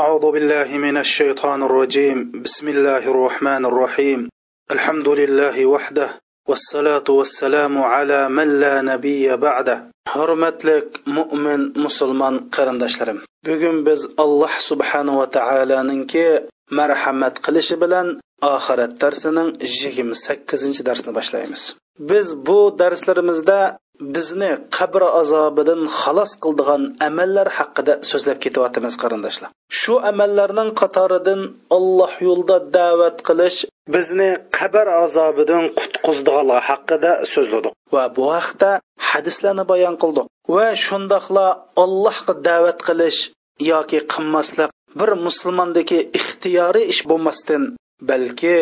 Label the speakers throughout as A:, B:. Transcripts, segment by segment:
A: أعوذ بالله من الشيطان الرجيم بسم الله الرحمن الرحيم الحمد لله وحده والصلاة والسلام على من لا نبي بعده hurmatlik mo'min musulmon qarindoshlarim bugun biz alloh subhanava taoloninki marhamat qilishi bilan oxirat darsining yigirma sakkizinchi darsini boshlaymiz biz bu darslarimizda bizni qabr azobidan xalos qildigan amallar haqida so'zlab ketyapmiz qarindoshlar. Shu amallarning qatoridan alloh yo'lida da'vat qilish bizni qabr azobidan qutqizdiganlar haqida so'zladik. Va bu haqda hadislarni bayon qildik. Va shundoqla allohga da'vat qilish yoki qilmaslik bir musulmondagi ixtiyoriy ish bo'lmasdan balki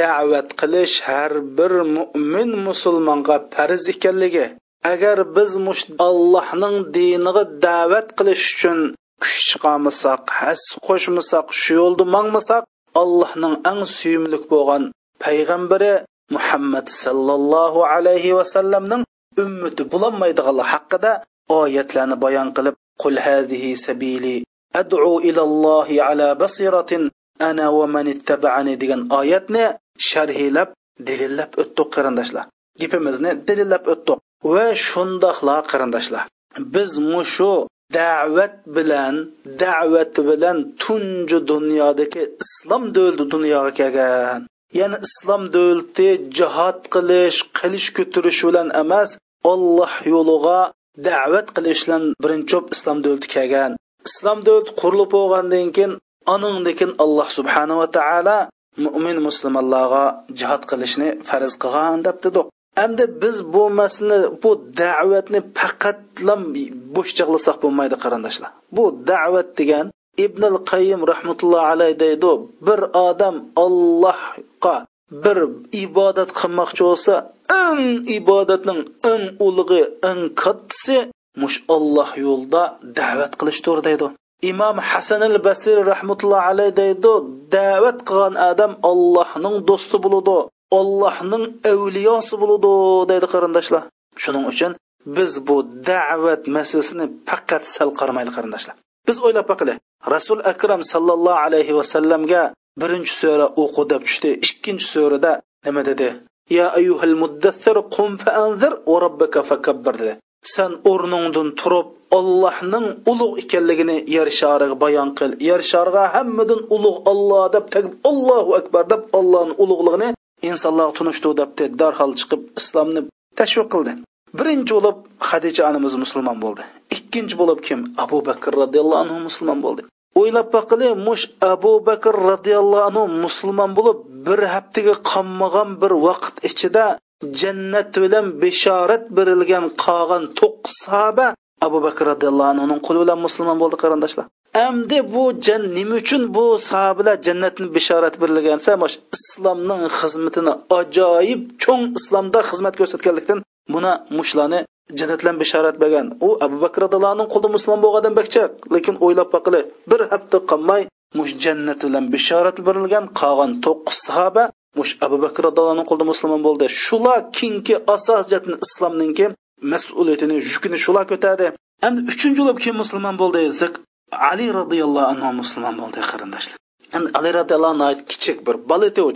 A: da'vat qilish har bir mo'min musulmonga farz ekanligi agar biz mush allohning diniga da'vat qilish uchun kuch chiqarmasak has qo'shmasak shu yo'lda mangmasak allohning eng suyumli bo'lgan payg'ambari muhammad sallallohu alayhi vasallamning ummati bo'lolmaydiganlar haqida oyatlarni bayon qilib qul hadihi sabili ad'u ilallohi ala basiratin ana va man ittaba'ani degan oyatni sharhlab dalillab o'tdik qarindoshlar. Gapimizni dalillab o'tdik va shundoqla qarindoshlar. Biz mushu da'vat bilan da'vat bilan tunji dunyodagi islom davlati dunyoga kelgan. Ya'ni islom davlati jihod qilish qilish ko'tarish bilan emas olloh yo'liga da'vat qilish bilan birinchi islom davlati kelgan. Islom davlati qurilib bo'lgandan keyin aningdikin alloh subhanava taolo mo'min musulmonlarga jihod qilishni farz qilgan deb dedik endi biz bu мәсіні, bu da'vatni faqatlam bo'sh jig'lasak bo'lmaydi qarindoshlar. Bu da'vat degan Ibn al-Qayyim rahmatullohi alayhi deydi, bir odam Allohga bir ibodat qilmoqchi bo'lsa, eng ibodatning eng ulug'i, eng kattasi mush Alloh yo'lida da'vat qilishdir deydi. imom hasan al basri rahmatullohi alayhi deydi da'vat qilgan odam allohning do'sti bo'ladi Allohning avliyosi bo'ladi deydi qarindoshlar. Shuning uchun biz bu da'vat masalasini faqat sal qaramaylik qarindoshlar. Biz o'ylab baqili. Rasul akram sallallohu alayhi va sallamga birinchi sura o'qi deb tushdi. Ikkinchi surada nima dedi? Ya ayyuhal muddaththir qum fa anzir va robbaka fakabbir dedi. Sen o'rningdan turib Allohning ulug' ekanligini yer shariga bayon qil. Yer shariga hammadan ulug' Alloh deb tagib Allohu akbar deb Allohning ulug'ligini insonlarga tunishdi debdi darhol chiqib islomni tashviq qildi birinchi bo'lib hadija onamiz musulmon bo'ldi ikkinchi bo'lib kim? Abu bakr roziyallohu anhu musulmon bo'ldi o'ylab boqili mush abu bakr roziyallohu anhu musulmon bo'lib bir haftaga qolmagan bir vaqt ichida jannat bilan bishorat berilgan qolgan to'qqiz sahoba abu bakr roziyallohu anhuning qo'li bilan musulmon bo'ldi qarindoshlar. Әмді bu jan nima uchun bu sahobalar jannatni bishorat berilgansa mosh islomning xizmatini ajoyib cho'ng islomda xizmat ko'rsatganlikdan buni mushlarni jannatlan bishorat bergan. U abu bakr roziyallohu qo'lida musulmon bo'lgandan bakcha lekin o'ylab boqili bir hafta qolmay mush jannat bilan bishorat berilgan qolgan to'qqiz sahoba mush abu bakr roziyallohu qo'lida musulmon bo'ldi. Shular kinki asos jatni islomninki mas'uliyatini yukini shular ko'tardi. Endi uchinchi bo'lib kim musulmon bo'ldi? Desak ali roziyallohu anhu musulmon bo'ldi qarindoshlar. Endi ali roziyallohu anhu kichik bir bola edi u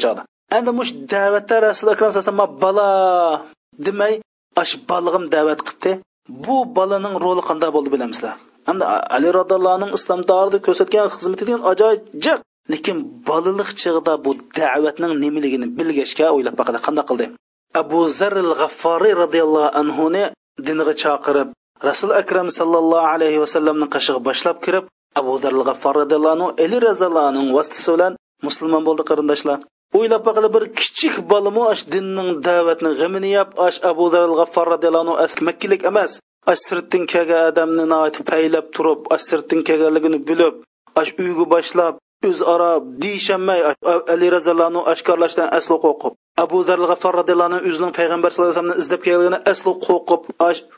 A: endi mush da'vatda rasul akram sallallohu bola demay ash balg'im da'vat qilibdi. Bu bolaning roli qanday bo'ldi bilamizlar. Endi ali roziyallohu anhu islom davrida ko'rsatgan xizmati degan ajoyib jiq lekin bolalik chig'ida bu da'vatning nimaligini bilgachga o'ylab baqadi qanday qildi? Abu zaril g'afforiy roziyallohu anhuni diniga chaqirib rasul akram sallallohu alayhi vasallamning qashig'i boshlab kirib abu darl g'affor roziyallohu anhu ali roziyallohu vositasi vasitasi bilan musulmon bo'ldi qarindoshlar. O'ylab baqili bir kichik bolamu ash dinning da'vatni g'amini yab ash abu darl g'affor roziyallohu asli emas ash sirtdan kelgan odamni paylab turib ash sirtdan kelganligini bilib ash uyga boshlab o'zaro deyishamay ali roziyallohu oshkorlashdan asli qo'rqib abu zar g'affor roziyallohu o'zining payg'ambar sallallohu alayhi vasallamni izlab kelganini asli qo'rqib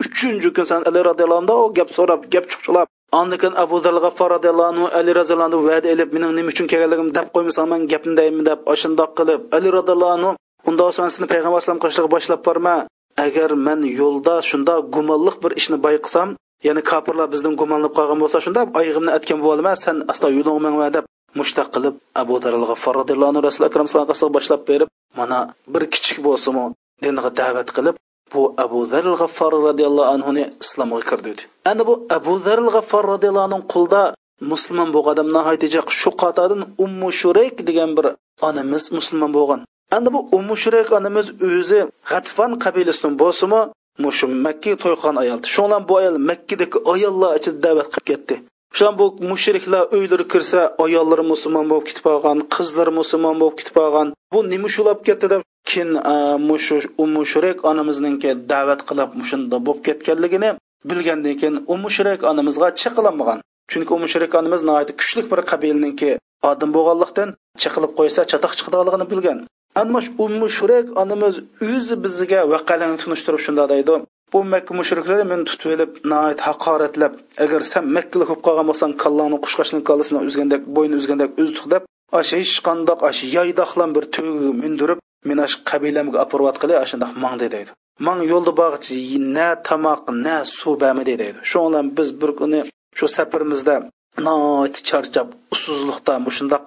A: uchinchi kun san ali roziyallohu anhu gap so'rab gap chuqchilab andikin Abu Zar G'affar roziyallohu anhu Ali radhiyallohu anhu va'da elib mening nima uchun kelganligimni deb qo'ymasam men gapni daymi? deb oshundoq qilib Ali roziyallohu anhu unda Osman seni payg'ambar sallam qishlig'i boshlab borma. Agar men yo'lda shunda gumonliq bir ishni bayqisam ya'ni kofirlar bizdan gumonlab qolgan bo'lsa shunda oyig'imni atgan bo'lma san asta yo'lingmangma deb mushtaq qilib abu daril g'affor roziyallohu anhu rasul akram sallallohu boshlab berib mana bir kichik bo'lsimi dinga da'vat qilib bu abu zaril g'affor roziyallohu anhuni islomga kirdidi endi bu abu zaril g'affor roziyallohu anhu qulda musulmon bo'lgan odam nihoyatda shu qatodan ummu shurayk degan bir onamiz musulmon bo'lgan. Endi bu ummu shurayk onamiz o'zi g'atfan qabilasidan bo'lsimi mushu makka to'y qilgan ayol. Shundan bu ayol makkadagi ayollar ichida da'vat qilib ketdi. Shan bu mushriklar uylari kirsa ayollari musulmon bo'lib ketib qolgan qizlari musulmon bo'lib ketib qolgan. Bu nima shulab ketdi deb keyin e, mushu ummu shurayk onamizningki da'vat qilib mushunda bo'lib ketganligini bilgandan keyin u mushrik onamizga chiqilamagan chunki u mushrik onamiz kuchli bir qabilniki odam bo'lganlikdan chiqilib qo'ysa chatoq chiqadiganligini bilgan. Ammo u mushrik onamiz o'zi bizga vaqalarni tunishtirib shunda deydi. Bu makka mushriklari meni tutib olib nihoyat haqoratlab agar sen makkali bo'lib qolgan bo'lsang kallani qushqashning kallasini uzgandek bo'yni uzgandek uzdiq deb ash hech qandoq ash yaydoqlan bir tugiga mindirib meni ash qabilamga olib qilay shundoq mangdi deydi mang yo'lda borg'ichi na tamoq na suv bamidi deydi shu bilan biz bir kuni shu safarimizda nihoyat charchab usuzliqda shundoq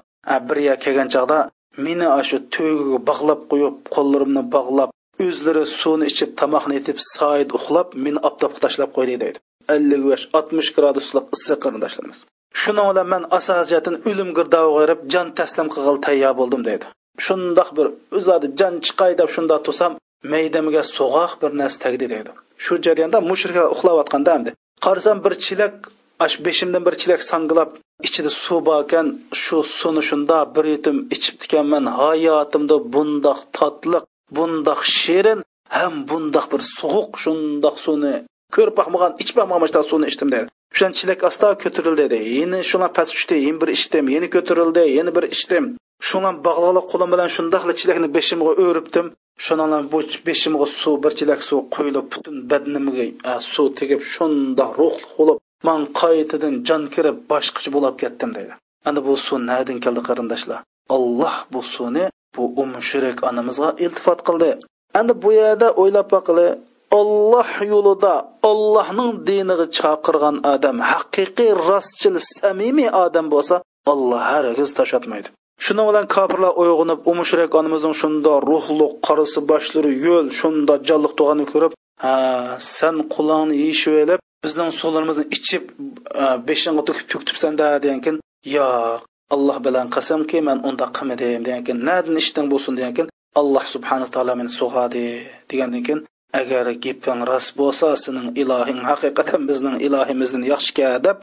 A: bir yer kelgan chog'da meni shu tugiga bog'lab qo'yib qo'llarimni bog'lab o'zlari suvni ichib tomoqni yetib soyid uxlab meni oftobga tashlab qo'ydi deydi. Ellik besh oltmish graduslik issiq qarindoshlarimiz shuning bilan man asosiyatan o'lim girdog'iga jon taslim qilg'il tayyor bo'ldim deydi. Shundoq bir o'zadi jon chiqay deb shundoq tursam maydamga so'g'oq bir narsa tagdi deydi. Shu jarayonda mushriklar uxlayotganda endi qarasam bir chilak ash beshimdan bir chilak sangilab ichida suv bor ekan shu suvni shunda bir yutum ichib ekanman hayotimda bundoq totliq bundoq shirin ham bundoq bir sovuq shundoq suvni ko'rib boqmagan ichib boqmagan suvni ichdim dedi. O'shan chilak asta ko'tarildi dedi. Yana shuna past tushdi yana bir ichdim yana ko'tarildi yana bir ichdim. Shuna bog'liqli qo'lim bilan shundoqli chilakni beshimga o'ribdim. Shundan bu beshimga suv bir chilak suv quyilib butun badnimga suv tegib shundoq ruhli bo'lib man qaytadan jon kirib boshqacha bo'lib ketdim dedi. Endi bu suv nadan keldi qarindoshlar? Alloh bu suvni bu um shirik onamizga iltifot qildi. Endi bu yerda o'ylab boqili olloh yo'lida ollohning diniga chaqirgan odam haqiqiy rostchil samimiy odam bo'lsa olloh hargiz tashatmaydi shuning bilan kofirlar uyg'onib u mushrik onamizning shunda ruhliq qorisi boshlari yo'l shunda jonliq tug'anini ko'rib ha san qulog'ini yeyishib elib bizning suvlarimizni ichib e, beshingga to'kib to'ktibsanda degankin yo'q. Alloh bilan qasamki man unda qilmadim degankin nadin ishding bo'lsin degankin alloh subhana taolo meni sug'adi degandan keyin agar gaping rost bo'lsa sening ilohing haqiqatan bizning ilohimizdan yaxshika deb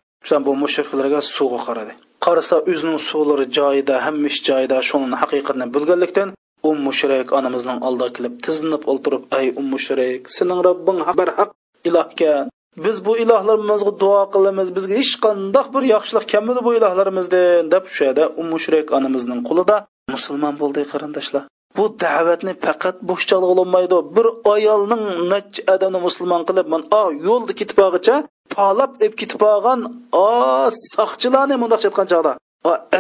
A: bu mushriklarga suvga qaradi qarasa o'zining suvlari joyida hamma ish joyida shuni haqiqatni bilganlikdan um mushrik onamizning oldiga kelib tizinib o'ltirib ay um mushrik sening robbing barhaq ilohkan biz bu ilohlarimizga duo qilamiz bizga hech qandoq bir yaxshilik kelmadi bu ilohlarimizdan deb shu yerda um onamizning qo'lida musulmon bo'ldi qarindoshlar. Bu da'vatni faqat bo'shcha bir ayolning necha odamni musulmon qilib man o yo'lda ketib olg'icha polab ib ketib olgan o soqchilarni mundoq aytgan chog'da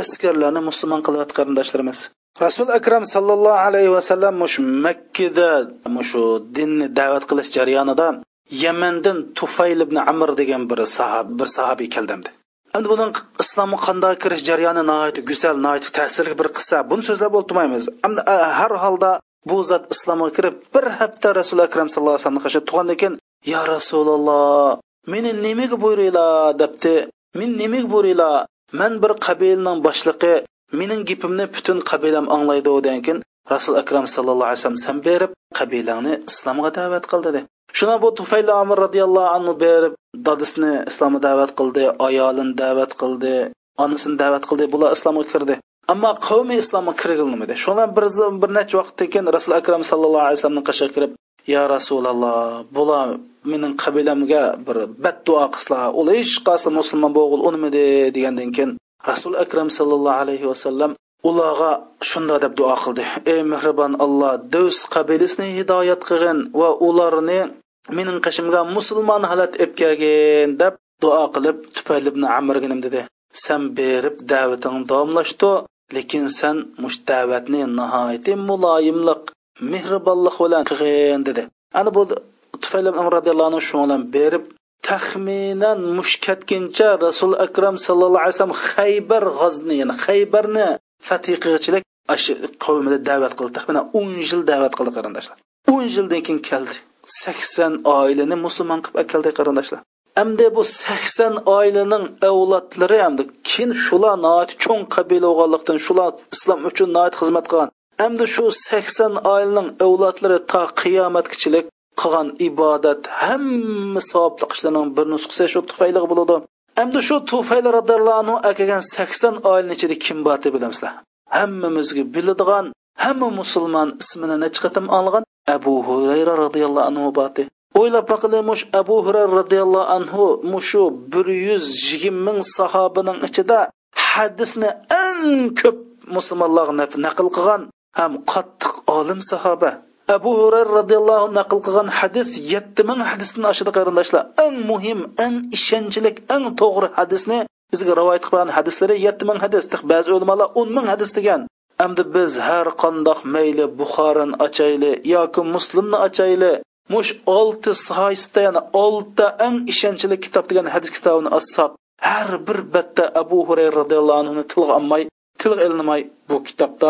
A: askarlarni musulmon qilyapti qarindoshlarimiz. Rasul akram sallallohu alayhi vasallam mush makkada mushu dinni da'vat qilish jarayonida yamandan tufayl ibn amr degan bir sahab bir sahobiy keldimdi endi buning islomga qanday kirish jarayoni nihoyat go'zal nihoyat ta'sirli bir qissa buni so'zlab o'tirmaymiz har holda bu zot islomga kirib bir hafta rasuli akram sallallohu alayhi vasallamni qarshi tug'andan keyin ya rasululloh meni nimaga buyuringlar? debdi. Men nimaga buyuringlar? Man bir qabilaning boshlig'i mening gapimni butun qabilam anglaydi degan keyin rasul akram sallallohu alayhi vasallam san berib qabilangni islomga da'vat qil dedi. Shuna bu tufayli amir roziyallohu anhu berib dadisini islomga da'vat qildi ayolini da'vat qildi onasini da'vat qildi bular islomga kirdi. Ammo qavmi islomga kirgilmadi. Shundan bir bir necha vaqtdan keyin rasul akram sallallohu alayhi vasallamning qashiga kirib ya rasululloh bular mening qabilamga bir badduo qilsalar ular hech qaysi musulmon bo'g'il unmidi degandan keyin rasul akram sallallohu alayhi vasallam ularga shunda deb duo qildi. Ey mehribon alloh do'st qabilasini hidoyat qilgin va ularni mening qishimga musulmon holat olib kelgin deb duo qilib tufayl ibn amrga dedi. San berib da'vating davomlashdi lekin san mush da'vatni nihoyatda muloyimlik mehribonlik bilan qilgin dedi. Ana bu tufayl ibn amr roziyallohu anhu shu bilan berib taxminan mush ketguncha rasul akram sallallohu alayhi vasallam xaybar g'azni ya'ni xaybarni fatiqichilik qilg'ichilik qavmida da'vat qildi taxminan o'n yil da'vat qildi qarindoshlar o'n yildan keyin keldi sakson oilani musulmon qilib keldi qarindoshlar hamda bu 80 oilaning avlodlari hamda keyin shular cho'ng qabila bo'lganlikdan shular islom uchun noat xizmat qilgan. hamda shu 80 oilaning avlodlari to qiyomatgachilik qilgan ibodat hamma savobli ishlarning bir nusxasi shu tufayli bo'ladi. Endi shu tufayli radhiyallohu akagan 80 oilani ichida kim bor deb bilamizlar. Hammamizga biladigan, hamma musulmon ismini necha qatim olgan Abu Hurayra radhiyallohu anhu boti o'ylab baqilimush abu hurayra roziyallohu anhu mushu bir yuz yigirma ming sahobaning ichida hadisni eng ko'p musulmonlarga naql qilgan ham qattiq olim sahoba abu hurayra roziyallohu naql qilgan hadis yetti ming hadisdan oshadi qarindoshlar. Eng muhim eng ishonchlik eng to'g'ri hadisni bizga rivoyat qilgan hadislari yetti ming hadis. Ba'zi ulamolar o'n ming hadis degan. Endi biz har qandoq mayli buxorini ochayli yoki muslimni ochayli mush olti soyisda ya'ni oltita eng ishonchli kitob degan hadis kitobini olsak har bir batda abu hurayra roziyallohu anhuni tilga olmay tilga ilinmay bu kitobda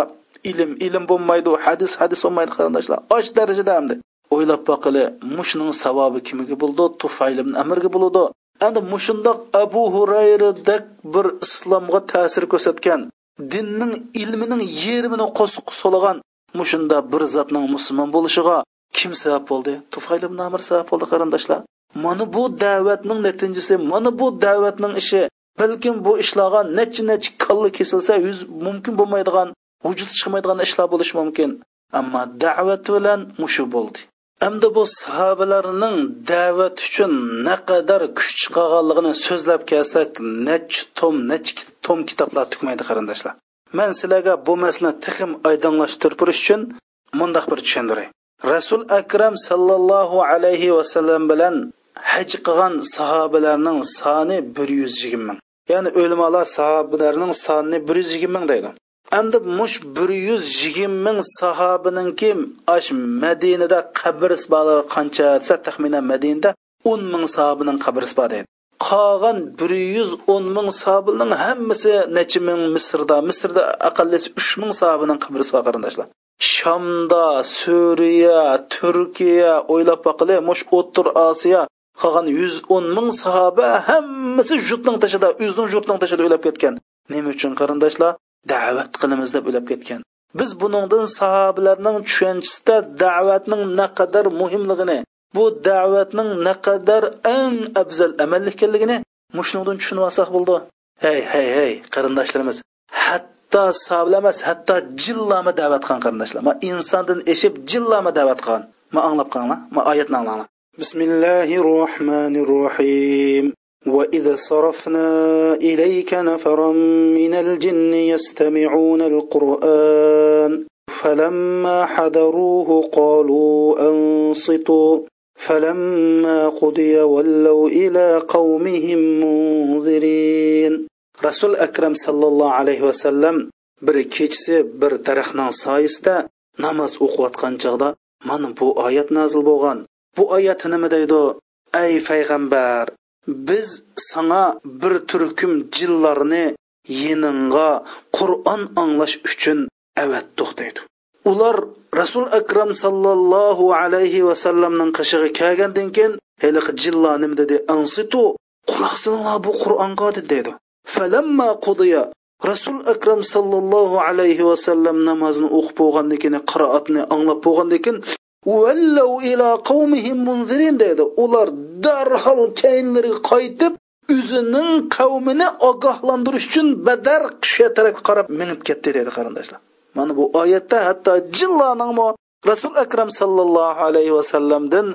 A: ilm ilm bo'lmaydi hadis hadis bo'lmaydi qarindoshlar. Osh darajada hamdi o'ylab boqili mushning savobi kimiga bo'ldi tufaylim amirga bo'ladi endi mushundoq abu hurayradak bir islomga ta'sir ko'rsatgan dinning ilmining yerimini qo'sq so'lagan mushunda bir zotning musulmon bo'lishiga kim sabab bo'ldi? Tufaylim amir sabab bo'ldi qarindoshlar. Mana bu da'vatning natijasi mana bu da'vatning ishi balkim bu ishlarga necha necha kalla kesilsa yuz mumkin bo'lmaydigan vujud chiqmaydigan ishlar bo'lishi mumkin ammo da'vat bilan mushu bo'ldi. Endi bu sahobalarning da'vat uchun naqadar kuch qolganligini so'zlab kelsak nech tom nech tom kitoblar tukmaydi qarindoshlar. Man sizlarga bu masalani texim oydinlashtirib uchun mundoq bir tushundiray rasul akram sallallohu alayhi vasallam bilan haj qilgan sahobalarning soni bir yuz yigirma ming. Ya'ni o'limalar sahobalarning sonini bir yuz yigirma ming deydi. Endi mush bir yuz yigirma ming sahobininki ash madinada qabris isbolari qancha desa taxminan madinada o'n ming sahobaning qabr bor edi. Qolgan bir yuz o'n ming sahobining hammasi necha ming misrda misrda aqallisi uch ming sahobaning qabr bor qarindoshlar. Shamda suriya turkiya o'ylab boqili mush o'ttir osiyo qolgan yuz o'n ming sahoba hammasi yurtning tashida o'zining yurtning tashida o'ylab ketgan. Nima uchun qarindoshlar? Da'vat qilamiz deb o'ylab ketgan. Biz buningdan sahobalarning tushunchasida da'vatning naqadar muhimligini bu da'vatning naqadar eng afzal amal ekanligini mushundan tushunib olsak bo'ldi. Hey hey hey qarindoshlarimiz hatto sahobalar emas hatto jillama da'vat qilgan qarindoshlar. Ma insondan eshib jillama da'vat qilgan. Ma anglab qolinglar ma oyatni anglanglar. Bismillahi rohmanir rohim وإذا صرفنا إليك نفرا من الجن يستمعون القرآن فلما حضروه قالوا أنصتوا فلما قضي ولوا إلى قومهم منذرين rasul akram sallallohu alayhi vasallam bir kechasi bir daraxtning soyasida namoz o'qiyotgan chog'da mana bu oyat nozil bo'lgan bu oyat nima deydi ey payg'ambar biz sanga bir turkum jillarni yeningga qur'on anglash uchun avatdiq deydi. Ular rasul akram sallallohu alayhi vasallamning qishig'i kelgandan keyin haliqi jillar nima dedi ansitu quloq solinglar bu qur'onga dedi falamma qudiya rasul akram sallallohu alayhi vasallam namozni o'qib bo'lgandan keyin qiroatni anglab bo'lgandan keyin vallav ila qavmihim munzirin dedi ular darhol keyinlariga qaytib o'zining qavmini ogohlantirish uchun badar qisha tarafga qarab minib ketdi dedi qarindoshlar mana bu oyatda hatto jilloning rasul akram sallallohu alayhi vasallamdan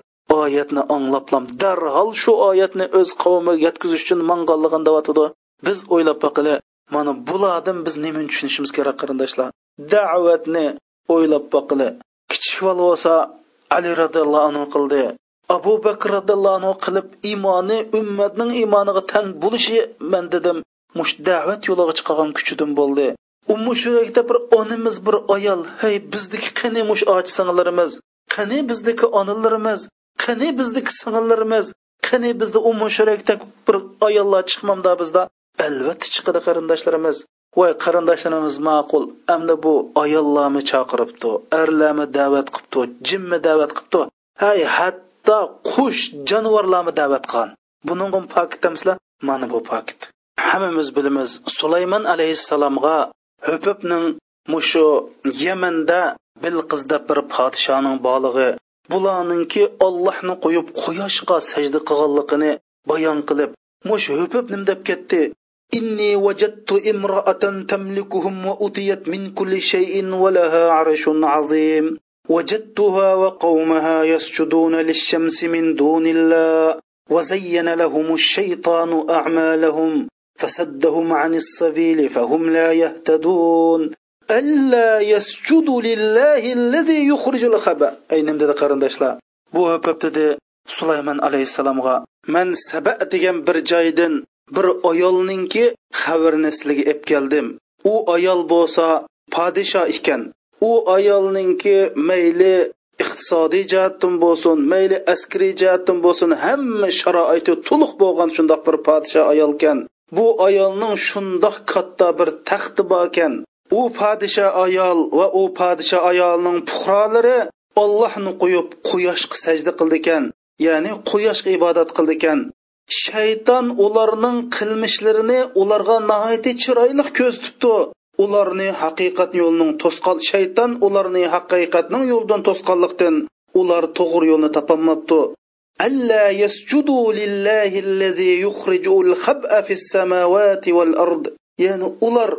A: oyatni anglablam darhol shu oyatni o'z qavmiga yetkazish uchun manganligini deyotdi. biz o'ylab boqili mana bulardan biz nimani tushunishimiz kerak qarindoshlar da'vatni o'ylab boqili kichik bola bo'lsa ali roziyallohu anhu qildi. Abu bakr roziyallohu anhu qilib iymoni ummatning iymoniga tang bo'lishi man dedim. Mush da'vat yo'liga chiqargan kuchidim bo'ldi. Ummu shurakda bir onamiz bir ayol hey bizniki qani mush och singillarimiz? Qani bizniki onalarimiz qani bizniki singillarimiz? Qani bizda u shurakda bir ayollar chiqmamda bizda? Albatta chiqadi qarindoshlarimiz. Voy qarindoshlarimiz ma'qul. Amda bu ayollarni chaqiribdi erlarni da'vat qilibdi jinni da'vat qilibdi. Hay hatto qush jonivorlarni da'vat qilgan. Buning pokit demisizlar mana bu pokit hammamiz bilamiz sulaymon alayhissalomga ho'pibning mushu yamanda bilqiz deb bir podshoning bolig'i bularninki ollohni qo'yib quyoshga sajda qilganligini bayon qilib mush ho'pib nim deb ketdi? إني وجدت امرأة تملكهم وأتيت من كل شيء ولها عرش عظيم. وجدتها وقومها يسجدون للشمس من دون الله. وزين لهم الشيطان أعمالهم. فسدهم عن السبيل فهم لا يهتدون. ألا يسجد لله الذي يخرج الخبأ. أي نمدد قرنداشلا bu höpöpdedi سليمان عليه السلام saba من سبأت joydan bir ayolningki xabarini sizlarga keldim. U ayol bo'lsa podsho ekan. U ayolningki mayli iqtisodiy jihatdan bo'lsin mayli askariy jihatdan bo'lsin hamma sharoiti to'liq bo'lgan shundoq bir podsho ayolkan bu ayolning shundoq katta bir taxti bor ekan. U podsho ayol va u podsho ayolning puhrolari ollohni qo'yib quyoshga sajda qildi ekan. Ya'ni quyoshga ibodat qildi ekan. Shayton ularning qilmishlarini ularga nihoyatda chiroyli ko'rsatibdi. Ularni haqiqat yo'lining to'sqal shayton ularni haqiqatning yo'lidan to'sqanlikdan ular to'g'ri yo'lni topolmabdi. Alla yasjudu lillahi allazi yukhrijul khab'a fis samawati wal ard. Ya'ni ular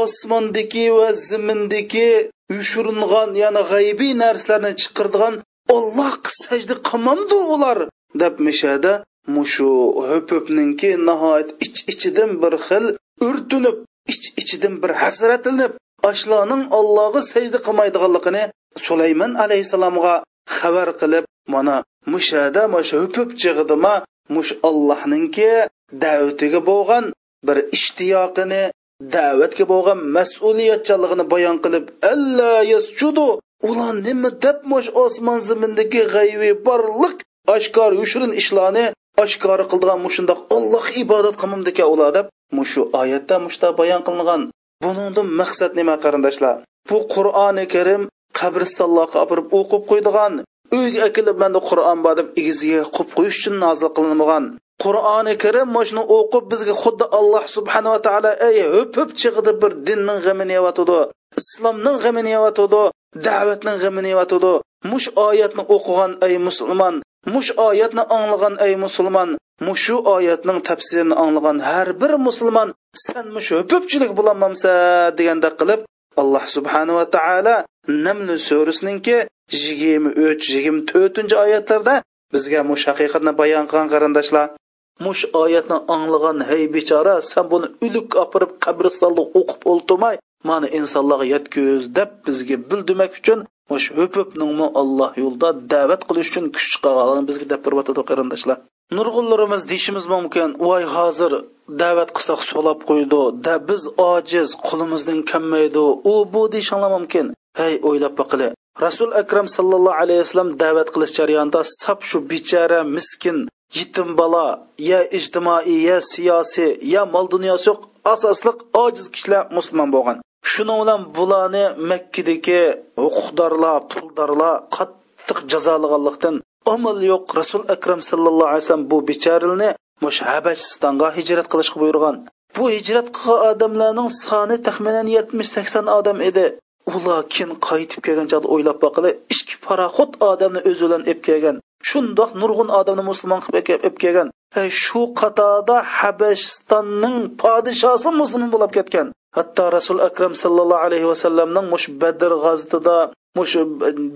A: osmondagi va zimindagi yushiringan ya'ni g'aybiy narsalarni chiqirdigan ollohga sajda qilmamdi ular deb mishada mushu ho'pibninki nihoyat ich ichidan bir xil urtinib ich ichidan bir hasratlanib ashloning allohga sajda qilmaydiganligini sulaymon alayhissalomga xabar qilib mana mushada mushu ho'pib chig'idima mush allohninki da'vatiga bo'lgan bir ishtiyoqini da'vatga bo'lgan mas'uliyatchanligini bayon qilib alla yasjudu ular nima deb mush osmon zimindagi g'ayviy borliq oshkor yushirin ishlarni oshkora qildigan mushundoq olloh ibodat qilmamdika ular deb mushu oyatda mushta bayon qilingan buningdan maqsad nima qarindoshlar? Bu qur'oni karim qabristonlarga olib o'qib qo'ydigan uyga akilib manda qur'on bor deb igiziga qo'yib qo'yish uchun nozil qilinmagan. Qur'oni karim mana o'qib bizga xuddi alloh subhanava taolo ey o'pib chiqdi bir dinning g'amini yeyotidi islomning g'amini yeyotidi da'vatning g'amini yeyotidi mush oyatni o'qigan ey musulmon mush oyatni anglagan ey musulmon. Mushu oyatning tafsirini anglagan har bir musulmon san mushu ko'pchilik bo'lolmamsa deganda qilib alloh subhanava taolo namli surasininki yigirma uch yigirma to'rtinchi oyatlarda bizga mush haqiqatni bayon qilgan qarindoshlar mush oyatni anglagan hey bechora san buni uluk opirib qabristonda o'qib o'ltirmay mana insonlarga yetkuz deb bizga bildirmak uchun mush ho'pibningmi alloh yo'lida da'vat qilish uchun kuch chiqargan bizga deb beryotadi qarindoshlar. Nurg'unlarimiz deyishimiz mumkin. Voy hozir da'vat qilsak so'lab qo'ydi da biz ojiz qo'limizdan kammaydi u bu deyishinglar mumkin. Hey o'ylab boqili rasul akram sallallohu alayhi vasallam da'vat qilish jarayonida sap shu bechara miskin yetim bola ya ijtimoiy ya siyosiy ya mol dunyosi yo'q asosliq ojiz kishilar musulmon bo'lgan. Shuning bilan bularni makkadagi huquqdorlar puldorlar qattiq jazolaganlikdan amal yo'q. Rasul akram sallallohu alayhi vasallam bu bechorilni mush habashistonga hijrat qilishga buyurgan. Bu hijrat qilgan odamlarning soni taxminan yetmish sakson odam edi. Ular kin qaytib kelgan chog'da o'ylab boqili ikki paraxod odamni o'zi bilan olib kelgan. Shundoq nurg'un odamni musulmon qilib olib kelgan. Shu qatorda habashistonning podshosi musulmon bo'lib ketgan. Hatto rasul akram sallallohu alayhi vasallamning mush badr g'azitida mush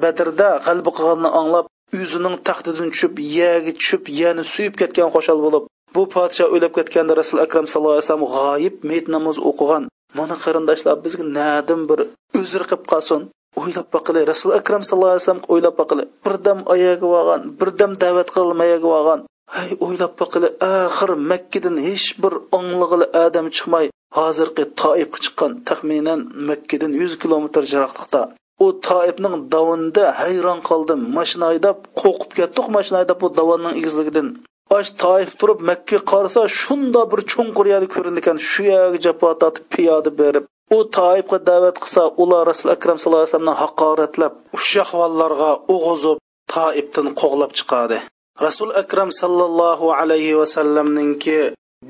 A: badrda g'alba qilganini anglab o'zining taxtidan tushib yerga tushib yani suyib ketgan qo'shal bo'lib bu podsho o'lib ketganda rasul akram sallallohu alayhi vasallam g'oyib meyit namoz o'qigan. Mana qarindoshlar bizga nadim bir uzr qilib qolsin. O'ylab boqili rasul akram sallallohu alayhi vasallam o'ylab boqili birdam oyaga olgan birdam da'vat qilmayaga olgan hay o'ylab boqili axir makkadan hech bir onglag'ili odam chiqmay hozirgi toibga chiqqan taxminan makkadan yuz kilometr jiroqlikda u toibning davonida hayron qoldim mashina haydab qo'rqib ketdik mashina haydab bu davonning egizligidan. Osh toif turib makka qarasa shunda bir cho'nqur yerda ko'rindi ekan shu yerga jafo tortib piyoda berib u toifga da'vat qilsa ular rasul akram sallallohu alayhi vasallamni haqoratlab o'sha o'g'izib toibdan qo'g'lab chiqadi. Rasul akram sallallohu alayhi vasallamninki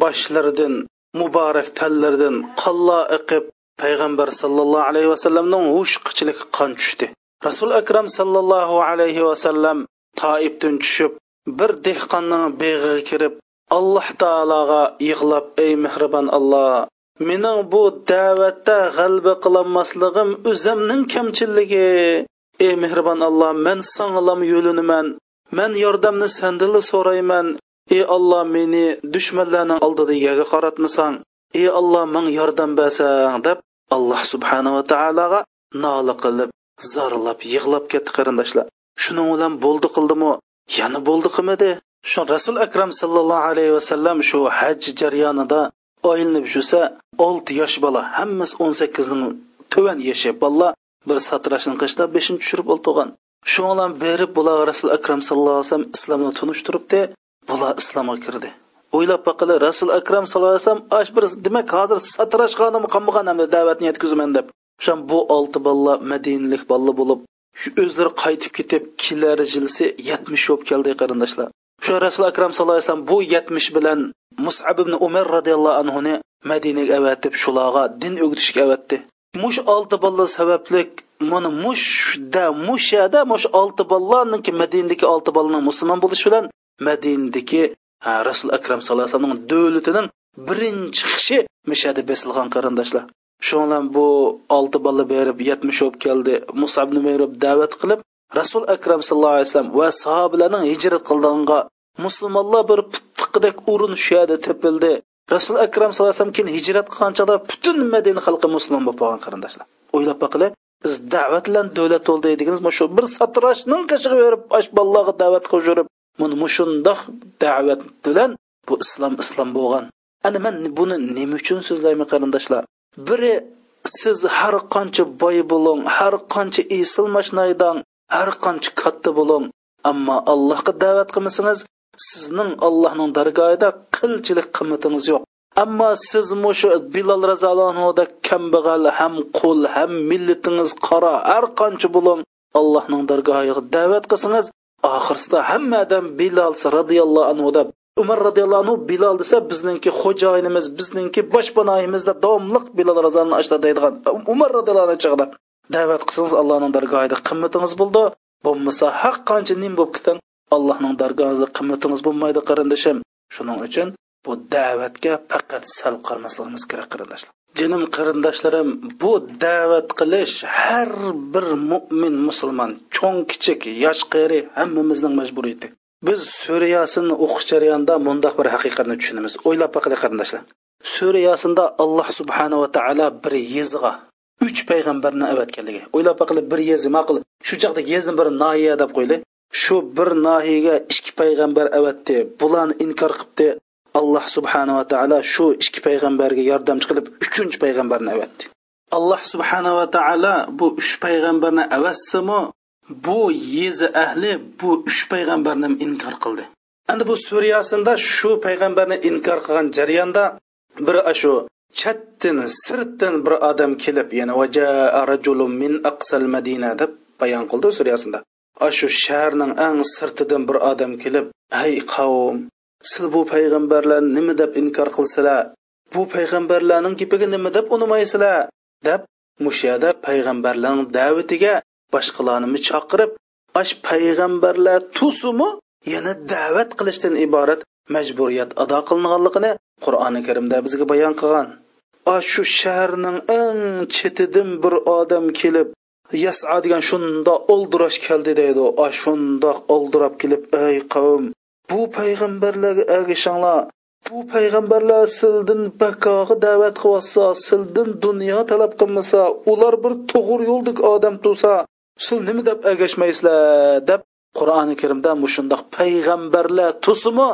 A: boshlaridan muborak tallaridan qallo iqib payg'ambar sallallohu alayhi vasallamning hush qichilik qon tushdi. Rasul akram sallallohu alayhi vasallam toibdan tushib bir dehqonning beg'iga kirib alloh taologa yig'lab ey mehribon alloh mening bu da'vatda g'alba qilolmasligim o'zimning kamchilligi ey mehribon alloh man sanglam yo'linaman man yordamni sandili so'rayman. Ey olloh meni dushmanlarning oldida yerga qaratmasang. Ey olloh manga yordam bersang deb alloh subhanava taologa nola qilib zorlab yig'lab ketdi qarindoshlar. Shuning bilan bo'ldi qildimi? Yana bo'ldi qilmadi shu rasul akram sallallohu alayhi vasallam shu haj jarayonida oyinib shursa olti yosh bola hammasi o'n sakkizning tuvan yoshi bola bir satrashni qishda beshini tushirib o'ltirgan shu bilan berib bular rasul akram sallallohu alayhi vasallam islomni tunishtiribdi bular islomga kirdi. O'ylab baqili rasul akram sallallohu alayhi vasallam ash bir demak hozir satrashganimi qolmagan hamda da'vatni yetkazaman deb. O'sha bu olti balla madinalik balla bo'lib o'zlari qaytib ketib kelar jilsi yetmish bo'lib keldi qarindoshlar. O'sha rasul akram sallallohu alayhi vasallam bu yetmish bilan musab ibn umar roziyallohu anhuni madinaga avatib shularga din o'gitishga avatdi. Mush olti balla sababli mana mushda mushada mush olti ballarniki madinadagi olti ballaning musulmon bo'lishi bilan madinadagi rasul akram sallallohu alayhi vasallamning davlatining birinchi kishi mishada besilgan qarindoshlar. Shu bilan bu olti bola berib yetmish bo'lib keldi. Musabni berib da'vat qilib rasul akram sallallohu alayhi vasallam va sahobalarning hijrat musulmonlar bir puttiqidek o'rin shu yerda tepildi. Rasul akram sallallohu alayhi vasallam keyin hijrat qilganchada butun madina xalqi musulmon bo'lib qolgan qarindoshlar. O'ylab boqili biz da'vat bilan davlat bo'ldi deganimiz shu bir satrashning qishig'i berib ash bolalarga da'vat qilib yurib buni shundoq da'vat bilan bu islom islom bo'lgan. Ana man buni nima uchun so'zlayman qarindoshlar? Biri siz har qancha boy bo'ling har qancha esil mashnaydan har qancha katta bo'ling ammo allohga da'vat qilmasangiz sizning allohning dargohida qilchilik qimmatingiz yo'q. Ammo siz mushu bilol razalonudek kambag'al ham qul ham millatingiz qora har qancha bo'ling allohning dargohiga da'vat qilsangiz oxirsida hamma odam bilol roziyallohu anhu deb umar roziyallohu anhu bilol desa bizningki xo'jayinimiz bizningki boshpanoyimiz deb davomliq bilol roziyallohu ashla deydigan umar roziyallohu anhu da'vat qilsangiz allohning dargohida qimmatingiz bo'ldi. Bo'lmasa haq qancha nim bo'lib keting allohning dargohida qimmatingiz bo'lmaydi qarindishim. Shuning uchun bu da'vatga faqat sal qaramasligimiz kerak qarindoshlar jinim qarindoshlarim bu da'vat qilish har bir mo'min musulmon cho'ng kichik yosh qari hammamizning majburiyati. Biz suriyasini o'qish jarayonida mundoq bir haqiqatni tushunamiz. O'ylab boqaylik qarindoshlar suriyasida alloh subhanava taolo bir yezg'a uch payg'ambarni avatganligi. O'ylab boqaylik bir yezi ma'qul shu chaqda yezni bir noya deb qo'yaylik shu bir nahiyaga ikki payg'ambar avatdi bularni inkor qilibdi. Alloh subhanava taolo shu ikki payg'ambarga yordamchi qilib uchinchi payg'ambarni avatdi. Alloh subhanava taolo bu uch payg'ambarni avatsimi bu yezi ahli bu uch payg'ambarni inkor qildi. Endi bu suriyasida shu payg'ambarni inkor qilgan jarayonda bir shu chatdan sirtdan bir odam kelib yana rajulun min aqsal madina deb bayon qildi suriyasida. Ashu shaharning eng sirtidan bir odam kelib hey qavm siz bu payg'ambarlarni nima deb inkor qilsalar? Bu payg'ambarlarning gapiga nima deb unimaysizlar deb mushada payg'ambarlarning da'vatiga boshqalarni chaqirib ash payg'ambarlar tusumi yana da'vat qilishdan iborat majburiyat ado qilinganligini qur'oni karimda bizga bayon qilgan. Shu shaharning eng chetidan bir odam kelib yasa degan shundoq oldirash keldi deydi. A shundoq oldirab kelib ey qavm bu payg'ambarlarga ergishinglar bu payg'ambarlar sildin bakog'i da'vat qilyotsa sildin dunyo talab qilmasa ular bir to'g'ri yo'ldik odam tursa sil nima deb ergashmaysizlar deb qur'oni karimda mushundoq payg'ambarlar tusimi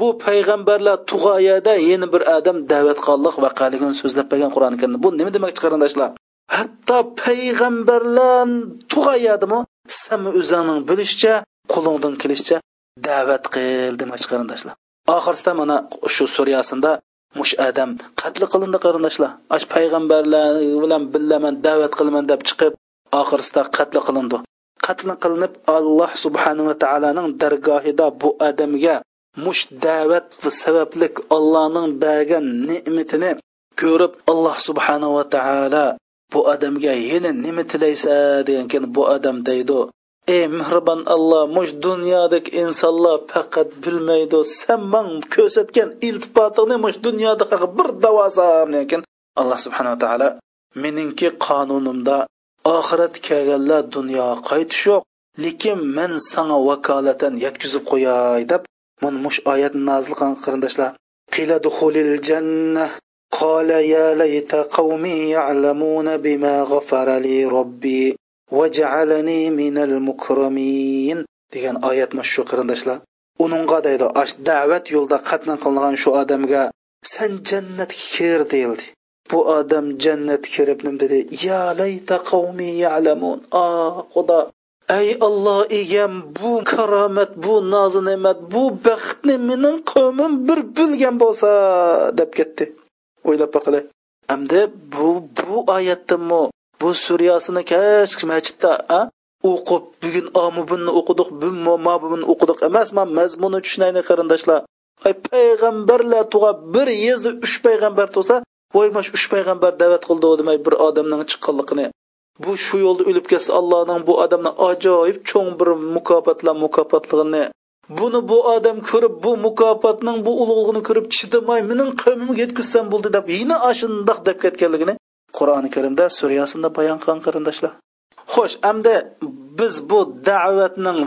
A: bu payg'ambarlar tug'oyada yana bir odam da'vat qilganlik vaqaligini so'zlab bergan qur'oni karimda. Bu nima demoqchi qarindoshlar? Hatto payg'ambarlar tug'ayadimi? San o'zingning bilishicha qo'lingdan kelishicha da'vat qil demoqchi qarindoshlar. Oxirsida mana shu suriyasida mush adam qatl qilindi qarindoshlar. Ash payg'ambarlar bilan billaman da'vat qilaman deb chiqib oxirsida qatl qilindi. Qatl qilinib alloh subhanava taoloning dargohida bu odamga mush da'vat sabablik allohning bergan ne'matini ko'rib alloh subhanava taolo bu odamga yana nima tilaysa degan keyin bu odam deydi ey mehribon alloh mush dunyodagi insonlar faqat bilmaydi san man ko'rsatgan iltifotingni mush dunyoda bir davosam lekin alloh subhanava taolo meningki qonunimda oxirat kelganlar dunyoga qaytish yo'q lekin men sanga vakolatan yetkazib qo'yay deb mana mush oyat nozil qilgan qarindoshlar qila duxulil janna قال يا ليت قومي يعلمون بما غفر لي ربي وجعلني من المكرمين degan oyat shu qarindoshlar uningga deydi ash da'vat yo'lida qatnan qilingan shu odamga san jannatga kir deyildi bu odam jannatga kirib nim dedi ya layta qavmi ya'lamun ah xudo ey olloh egam bu karomat bu nozi ne'mat bu baxtni mening qavmim bir bilgan bo'lsa deb ketdi O'ylab boqili hamda bu bu oyatdimi bu suriyasini kash masjidda o'qib bugun omubunni o'qidik buni o'qidik emas man mazmuni tushunayli qarindoshlar. Ay payg'ambarlar tug'a bir yezda uch payg'ambar tug'sa voy mana uch payg'ambar da'vat qildi demay bir odamning chiqqanligini. Bu shu yo'lda o'lib ketsa allohning bu odamni ajoyib cho'ng bir mukofotlar mukofotligini buni bu odam ko'rib bu mukofotning bu ulug'lig'ini ko'rib chidamay mening qavmimga yetkazsam bo'ldi deb yana ashundoq deb ketganligini qur'oni karimda suriyasida bayon qilgan qarindoshlar. Xo'sh amda biz bu da'vatning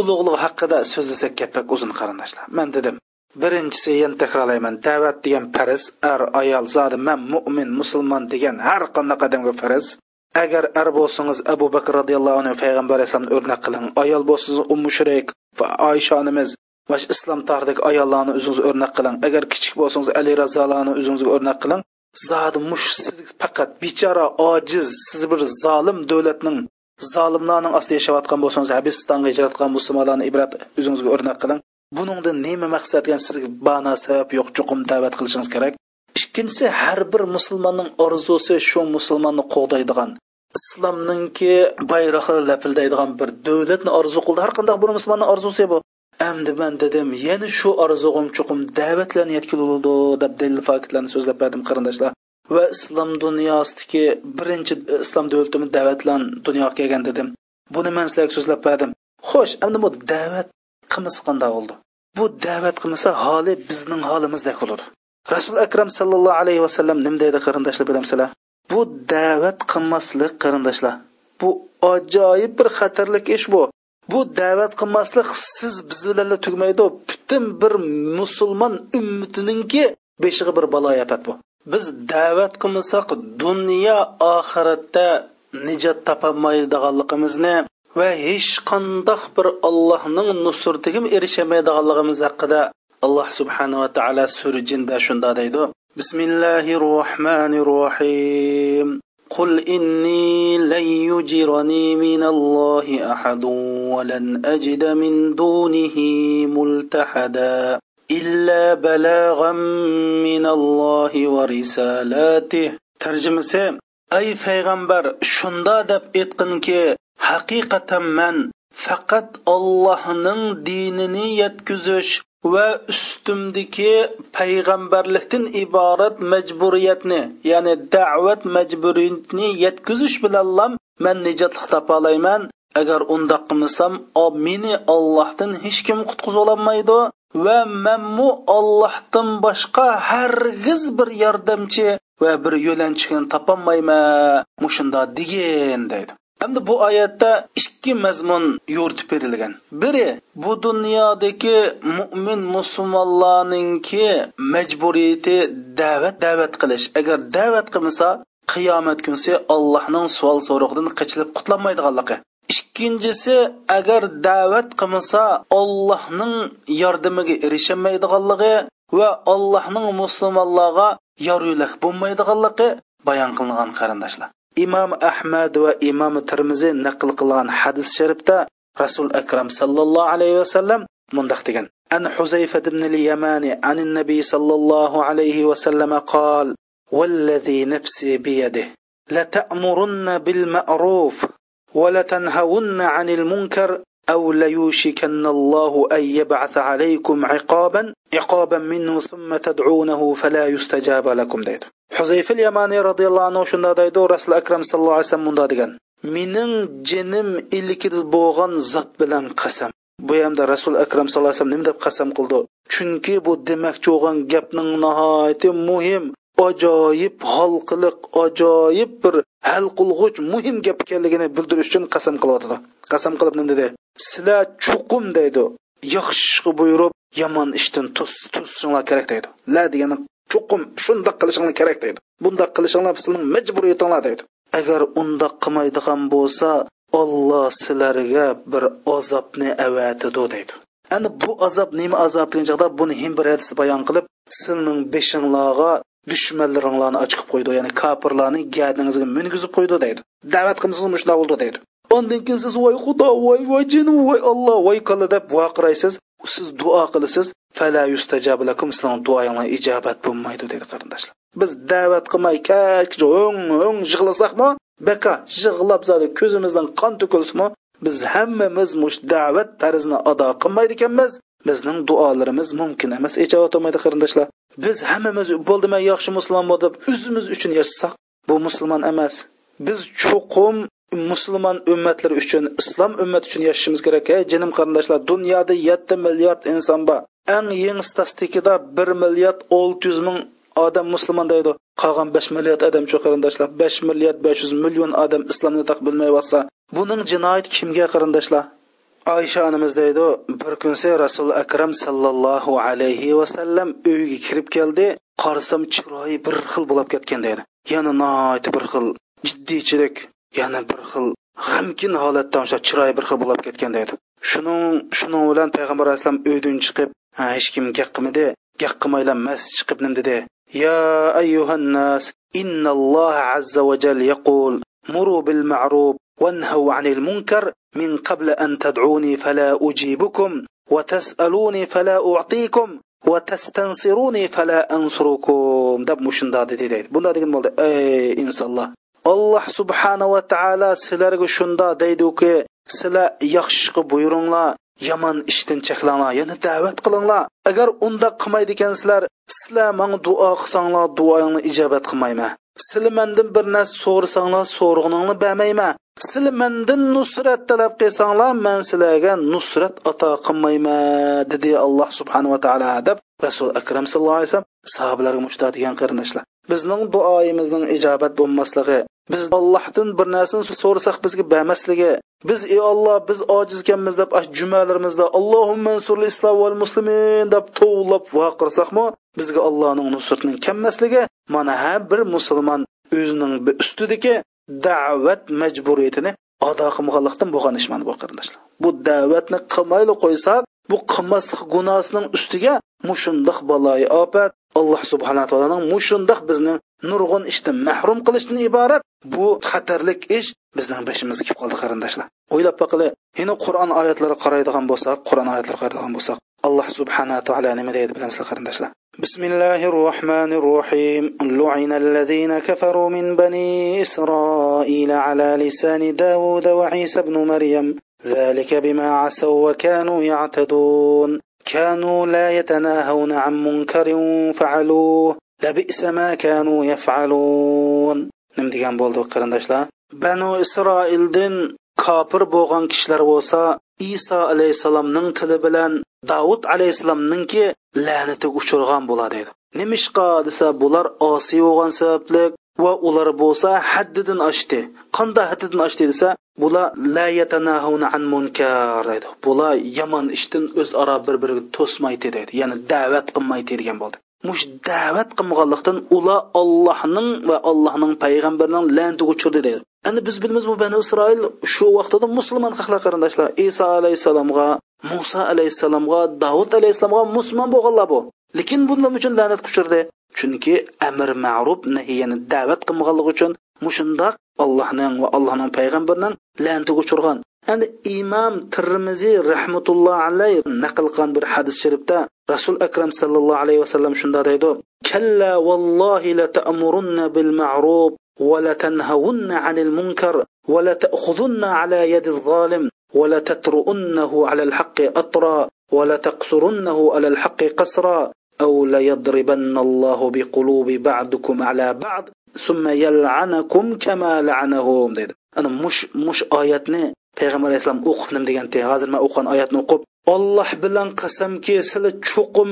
A: ulug'ligi haqida so'zlasak gaplar uzun qarindoshlar. Man dedim birinchisi yana takrorlayman da'vat degan farz er ayol zodi man mo'min musulmon degan har qanday odamga farz agar ar bo'lsangiz abu bakr roziyallohu anhu payg'ambar alayhisalomni o'rnak qiling. Ayol bo'lsangiz ummu shurayk va oysha onamiz va islom tarixidagi ayollarni o'zingiz o'rnak qiling. Agar kichik bo'lsangiz ali roziyallohuni o'zingizga o'rnak qiling. Zodi mush siz faqat bechora ojiz siz bir zolim davlatning zolimlarning ostida yashayotgan bo'lsangiz habisistonga hijrat qilgan musulmonlarni ibrat o'zingizga o'rnak qiling. Buningda nima maqsadgan sizga bano sabab yo'q chuqum da'vat qilishingiz kerak. Ikkinchisi har bir musulmonning orzusi shu musulmonni qo'g'daydigan islomninki bayroqlar lapildaydigan bir davlatni orzu qildi. Har qanday bir musulmonni orzusi bu. Endi man dedim yana shu orzug'im chuqum da'vatlarni yetkaziladi deb dalil faktlarni so'zlab berdim qarindoshlar. Va islom dunyosidagi birinchi e, islom davlatimi da'vatlan dunyoga kelgan dedim. Buni man sizlarga so'zlab berdim. Xo'sh endi bu da'vat qilmasa qanday bo'ldi? Bu da'vat qilmasa holi bizning holimizdek bo'ladi rasul akram sallallohu alayhi vasallam nima deydi qarindoshlar bilamsizlar bu da'vat qilmaslik qarindoshlar. Bu ajoyib bir xatarlik ish bu. Bu da'vat qilmaslik siz biz bilan tugmaydi butun bir musulmon ummatiningki beshig'i bir balo yafat bu. Biz da'vat qilmasak dunyo oxiratda nijot topolmaydiganligimizni va hech qandoq bir allohning nusratiga erishamaydiganligimiz haqida alloh subhanava taolo sura jinda shunda deydi bismillahi rohmanir rohim قل إني لن يجرني من الله أحد ولن أجد من دونه ملتحدا إلا بلاغا من الله ورسالاته ترجمة أي پیغمبر شندا دب etqinki haqiqatan man faqat Allohning dinini yetkazish va ustimdagi payg'ambarlikdan iborat majburiyatni ya'ni da'vat majburiyatni yetkazish bilan man nijotlik topolayman agar undoq qilmasam meni ollohdan hech kim qutqizololmaydi va manmu ollohdan boshqa hargiz bir yordamchi va bir yo'lanchini topolmayman. Mushunda degin deydi. Hamda bu oyatda ikki mazmun yo'ritib berilgan. Biri bu dunyodagi mu'min musulmonlarningki majburiyati da'vat da'vat qilish. Agar da'vat qilmasa, qiyomat kunsi Allohning savol so'roqdan qichilib qutlanmaydiganligi. Ikkinchisi, agar da'vat qilmasa, Allohning yordamiga erishamaydiganligi va Allohning musulmonlarga yor yo'lak bo'lmaydiganligi bayon qilingan qarindoshlar. Imom ahmad va imom termiziy naql qilgan hadis sharifda rasul akram sallallohu alayhi vasallam mundaq degan an huzayfa ibn al-yamani an nabiy sallallohu alayhi va sallam qol والذي نفسي بيده لتأمرن بالمعروف ولتنهون عن المنكر أو ليوشكن الله أن يبعث عليكم عقابا عقابا منه ثم تدعونه فلا يستجاب لكم ديد حذيفة اليماني رضي الله عنه شندا ديدو رسول أكرم صلى الله عليه وسلم مندا ديگن mening jinim ilkiz bo'lgan zot bilan qasam bu hamda rasul akram sallallohu alayhi vasallam nima deb qasam qildi chunki bu demakchi bo'lgan gapning nihoyatda muhim ajoyib halqiliq ajoyib bir hal qilg'uch muhim gap ekanligini bildirish uchun qasam qilyotidi qasam qilib nima dedi sizlar chuqum deydi. Yaxshi buyurib yomon ishdan to'sishinglar kerak deydi. La degani chuqum shundoq qilishinglar kerak deydi. Bundoq qilishinglar sizning majburiyatinglar deydi. Agar undoq qilmaydigan bo'lsa olloh sizlarga bir azobni avatidi deydi. Ana bu azob nima azob degan chog'da buni him bir hadis bayon qilib sizning beshinglarga dushmanlaringlarni ochib qo'ydi. Ya'ni kofirlarni gadingizga mingizib qo'ydi deydi. Da'vat qilmasangiz shunday bo'ldi deydi. Ondan keyin siz voy xudo voy voy jinim voy alloh voy qala deb vaqiraysiz siz duo qilasiz fala yustajab lakum sizning duoyinglar ijobat bo'lmaydi dedi qarindoshlar. Biz da'vat qilmay o'ng o'ng yig'lasakmi baka yig'lab zodi ko'zimizdan qon to'kilsinmi biz hammamiz mush da'vat farzini ado qilmaydi ekanmiz. Bizning duolarimiz mumkin emas ijobat bo'lmaydi qarindoshlar. Biz hammamiz bo'ldimi yaxshi musulmon bo'lib o'zimiz uchun yashasak bu musulmon emas. Biz cho'qim musulmon ummatlari uchun islom ummati uchun yashashimiz kerak ey jinim qarindoshlar. Dunyoda yetti milliard inson bor. Eng yangi statistikada bir milliard olti yuz ming odam musulmon deydi. Qolgan besh milliard odam shu qarindoshlar. Besh milliard besh yuz million odam islomni taq bilmayotsa buning jinoyati kimga qarindoshlar? Oysha onamiz deydi bir kunsi rasuli akram sallallohu alayhi vasallam uyga kirib keldi qarasam chiroyi bir xil bo'lib ketgan deydi. Yana bir xil jiddiychilik yana bir xil g'amkin holatda o'sha chiroyi bir xil bo'lib ketgan deydi shuning shuning bilan payg'ambar alayhisalom uydan chiqib hech kim gap qilmadi gap qilmaylar masjid chiqib nim dedi ya ayyuhan nas innalloh azza va jal yaqul muru bil ma'ruf wanhaw anil munkar min qabl an tad'uni fala ujibukum wa tas'aluni fala u'tikum va tastansiruni fala ansurukum. Deb mushunda dedi deydi bunda degan bo'ldi. Ey insonlar alloh subhanava taolo sizlarga shunda deydiki sizlar yaxshi buyuringlar yomon ishdan cheklanglar yana da'vat qilinglar. Agar unda qilmaydi ekansizlar sizlar manga duo qilsanglar duoingni ijobat qilmayman. Sizlar mandan bir narsa so'rasanglar so'rg'iningni bermayman. Sizlar mandan nusrat talab qilsanglar man sizlarga nusrat ato qilmayman dedi alloh subhanava taolo deb rasul akram sallallohu alayhi vasallam sahobalarga mushta degan qarindoshlar bizning duoyimizning ijobat bo'lmasligi biz allohdan bir narsani so'rasak bizga bermasligi biz ey olloh biz ojizkanmiz deb jumalarimizda allohumma ansurli islom val muslimin deb tovlab vaqirsakmi bizga allohning nusratining kammasligi mana har bir musulmon o'zining ustidagi da'vat majburiyatini ado qilmaganlikdan bo'lgan ish mana bu qarindoshlar bu da'vatni qilmayli qo'ysak bu qilmaslik gunohsining ustiga mushundoq baloyi ofat alloh subhana taoloning mushundoq bizni nurg'un ishdan mahrum qilishdan iborat bu xatarlik ish bizning beshimizga kelib qoldi qarindoshlar o'ylab boqili yana qur'on oyatlari qaraydigan bo'lsak qur'on oyatlari qaraydigan bo'lsak alloh subhana taolo nima deydi bilamizlar qarindoshlar بسم الله الرحمن الرحيم لعن الذين كفروا من بني إسرائيل على لسان داود وعيسى بن مريم ذلك بما عسوا وكانوا يعتدون كانوا لا يتناهون عن منكر فعلوه لبئس ما كانوا يفعلون nima degan bo'ldi qarindoshlar banu isroildin kofir bo'lgan kishilar bo'lsa iso alayhissalomning tili bilan davud alayhissalomninki la'natiga uchirgan bo'ladi deydi nimishqa desa bular osiy bo'lgan sababli va ular bo'lsa haddidan oshdi qanday haddidan oshdi desa bular la yatanahuna an munkar deydi bular yomon ishdan o'zaro bir biriga to'smaydi deydi ya'ni da'vat qilmaydi degan bo'ldi mush da'vat qilmaganlikdan ular ollohning va ollohning payg'ambarining la'natiga uchirdi deydi endi biz bilamiz bu bani isroil shu vaqtida musulmon xalqlar qarindoshlar iso alayhissalomga muso alayhissalomga davud alayhissalomga musulmon bo'lganlar bu lekin bunlar uchun la'nat uchirdi chunki amr ma'ruf nahiyani da'vat qilmaganligi uchun mushundoq allohning va allohning payg'ambarining la'natiga uchirgan endi imom tirmiziy rahmatulloh alayh naql qilgan bir hadis sharifda rasul akram sallallohu alayhi vasallam shunday deydi kalla vallohi la ta'murunna bil ma'ruf va la tanhawunna 'anil munkar va la ta'khudunna 'ala yadi zolim va la tatru'unnahu 'ala al haqqi atra va la taqsurunnahu 'ala al haqqi qasra أو ليضربن الله بقلوب بعضكم على بعض summa yal'anakum kama la'anahum dedi. Ana mush mush oyatni payg'ambar aleyhissalom o'qib nim deganda hozir man o'qigan oyatni o'qib olloh bilan qasamki sizlar cho'qim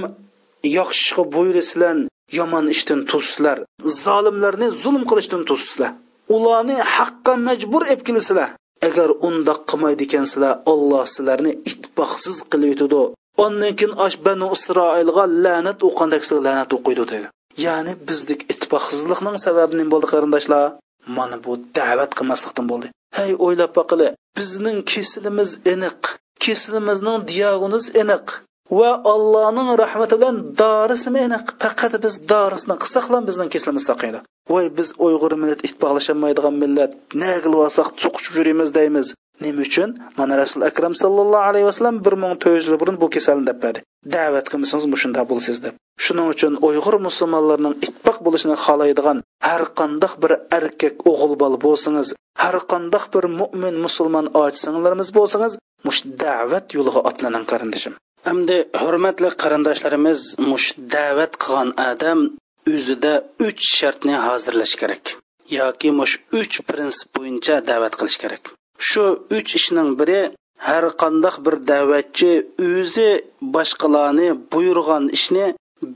A: yaxshishga buyursizlar yomon ishdan tussizlar zolimlarni zulm qilishdan tussizlar ularni haqqa majbur epkilisizlar agar undoq qilmaydi ekansizlar olloh sizlarni itboqsiz qilib yutadi. Ondan keyin osh banu isroilga la'nat o'qandak la'nat o'qiydi dedi. Ya'ni bizdik ittifoqsizlikning sababi nima bo'ldi qarindoshlar. Mana bu da'vat qilmaslikdan bo'ldi. Hey o'ylab boqili bizning kesilimiz aniq kesilimizning diagnoz aniq va allohning rahmati bilan dorisimi aniq faqat biz dorisini qilsaqlam bizning kesilimiz saqiydi. Voy biz uyg'ur millat ittifoqlasholmaydigan millat nima qilib olsak cho'qishib yuramiz deymiz. Nima uchun? Mana rasul akram sallallohu alayhi vasallam bir ming to'rt yuz yil burun bu kasalni deb berdi. Da'vat qilmasangiz mushunda bo'lsiz deb. Shuning uchun uyg'ur musulmonlarning ittifoq bo'lishini xohlaydigan har qandoq bir erkak o'g'il bola bo'lsangiz har qandoq bir mo'min musulmon och singillarimiz bo'lsangiz mush da'vat yo'liga otlaning qarindishim. Hamda hurmatli qarindoshlarimiz mush da'vat qilgan odam o'zida uch shartni hozirlash kerak yoki mush uch prinsip bo'yicha da'vat qilish kerak. Shu uch ishning biri har qandoq bir da'vatchi o'zi boshqalarni buyurgan ishni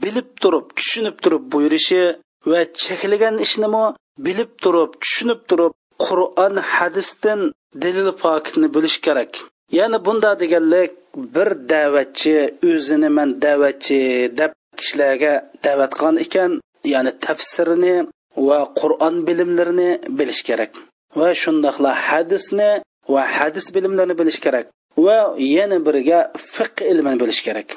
A: bilib turib tushunib turib buyurishi va cheklagan ishnimi bilib turib tushunib turib qur'on hadisdan dalil pokitni bilish kerak. Ya'ni bunda deganlik bir da'vatchi o'zini man da'vatchi deb kishilarga da'vat qilgan ekan ya'ni tafsirni va qur'on bilimlarini bilish kerak. Va shundoqla hadisni va hadis bilimlarini bilish kerak va yana biriga fiq ilmini bilish kerak.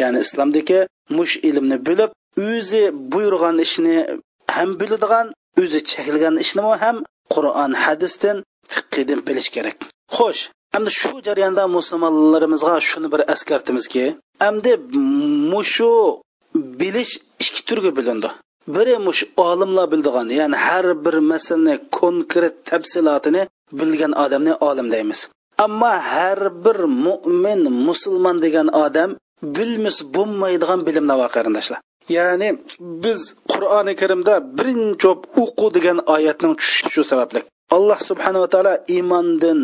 A: Ya'ni islomdagi mush ilmni bilib o'zi buyurgan ishni ham biladigan o'zi chekilgan ishni ham qur'on hadisdan fiqdan bilish kerak. Xo'sh endi shu jarayonda musulmonlarimizga shuni bir eskartimizki endi mushu bilish ikki turga bo'lindi. Biri mush olimlar bildigan ya'ni har bir masalani konkret tafsilotini bilgan odamni olim deymiz ammo har bir mo'min musulmon degan odam bilmis bo'lmaydigan bilimlar bor qarindoshlar. Ya'ni biz qur'oni karimda birinchi o'qu degan oyatning tushishi shu sababli alloh subhanava taolo iymondan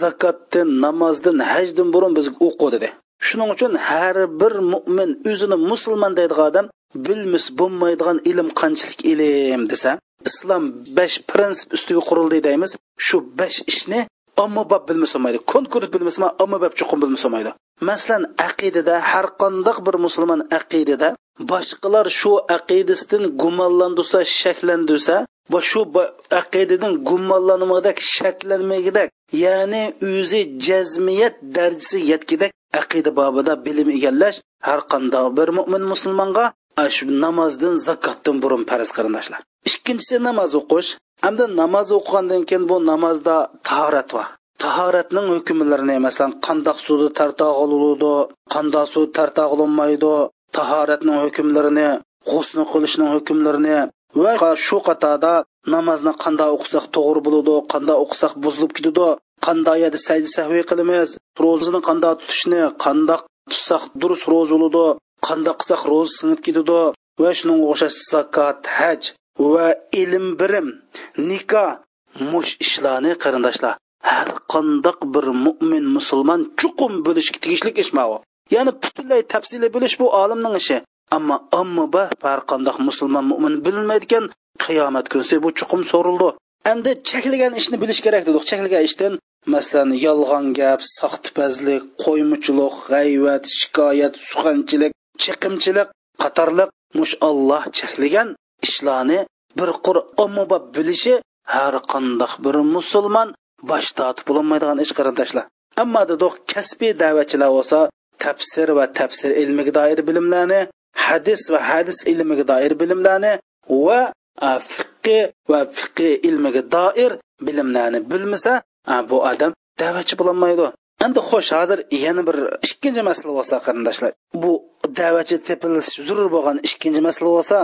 A: zakotdan namozdan hajdan burun bizga o'qu dedi. Shuning uchun har bir mo'min o'zini musulmon deydigan odam bilmis bo'lmaydigan ilm qanchalik ilm desa islom besh prinsip ustiga qurildi deymiz. Shu besh ishni ommabop bilmasa bo'lmaydi. Konkurs bilmasa ommabop chuqur bilmasa bo'lmaydi. Masalan aqidada har qandoq bir musulmon aqidada boshqalar shu aqidasidan gumonlandursa shaklandirsa va shu aqidadan gumonlanmadak shaklanmagidak ya'ni o'zi jazmiyat darajasi yetgidak aqida bobida bilim egallash har qanday bir mo'min musulmonga shu namozdan zakotdan burun farz qarindoshlar ikkinchisi namoz o'qish hamda namoz o'qigandan keyin bu namozda tahorat bor tahoratning hukmlarini masalan qandoq suvni tartog'iludi qandoq suv tartog'ilmaydi tahoratning hukmlarini g'usni qilishning hukmlarini va shu qatorda namozni qanday o'qisak to'g'ri bo'ladi qanday o'qisak buzilib ketadi qanday yerda sajda sahviy qilamiz ro'zani qanday tutishni qandoq tutsak durust ro'za bo'ladi qandoq qilsak ro'za singib ketadi va shunga o'xshash zakot haj va ilm birim nikoh mush ishlarni qarindoshlar har qandoq bir mo'min musulmon chuqum bo'lishga tegishli ish ya'ni butunlay tafsili bilish bu olimning ishi ammo ammo bar har qandoq musulmon mo'min bilmaydigan qiyomat kunsi bu chuqum so'rildi endi cheklagan ishni bilish kerak dedik cheklagan ishdan masalan yolg'on gap soxtipazlik qo'ymuchilik g'ayvat shikoyat suxanchilik chiqimchilik qatorliq mush olloh cheklagan ishlarni bir qur ommabop bilishi har qandoq bir musulmon bosh tortib bo'lolmaydigan ish qarindoshlar ammo dedik kasbiy da'vatchilar bo'lsa tafsir va tafsir ilmiga doir bilimlarni hadis va hadis ilmiga doir bilimlarni va fiqi va fiqi ilmiga doir bilimlarni bilmasa bu odam da'vatchi bo'lolmaydi endi xo'sh hozir yana bir ikkinchi masala bo'lsa qarindoshlar bu da'vatchi tepilish zarur bo'lgan ikkinchi masala bo'lsa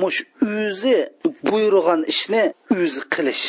A: mush o'zi buyurgan ishni o'zi qilish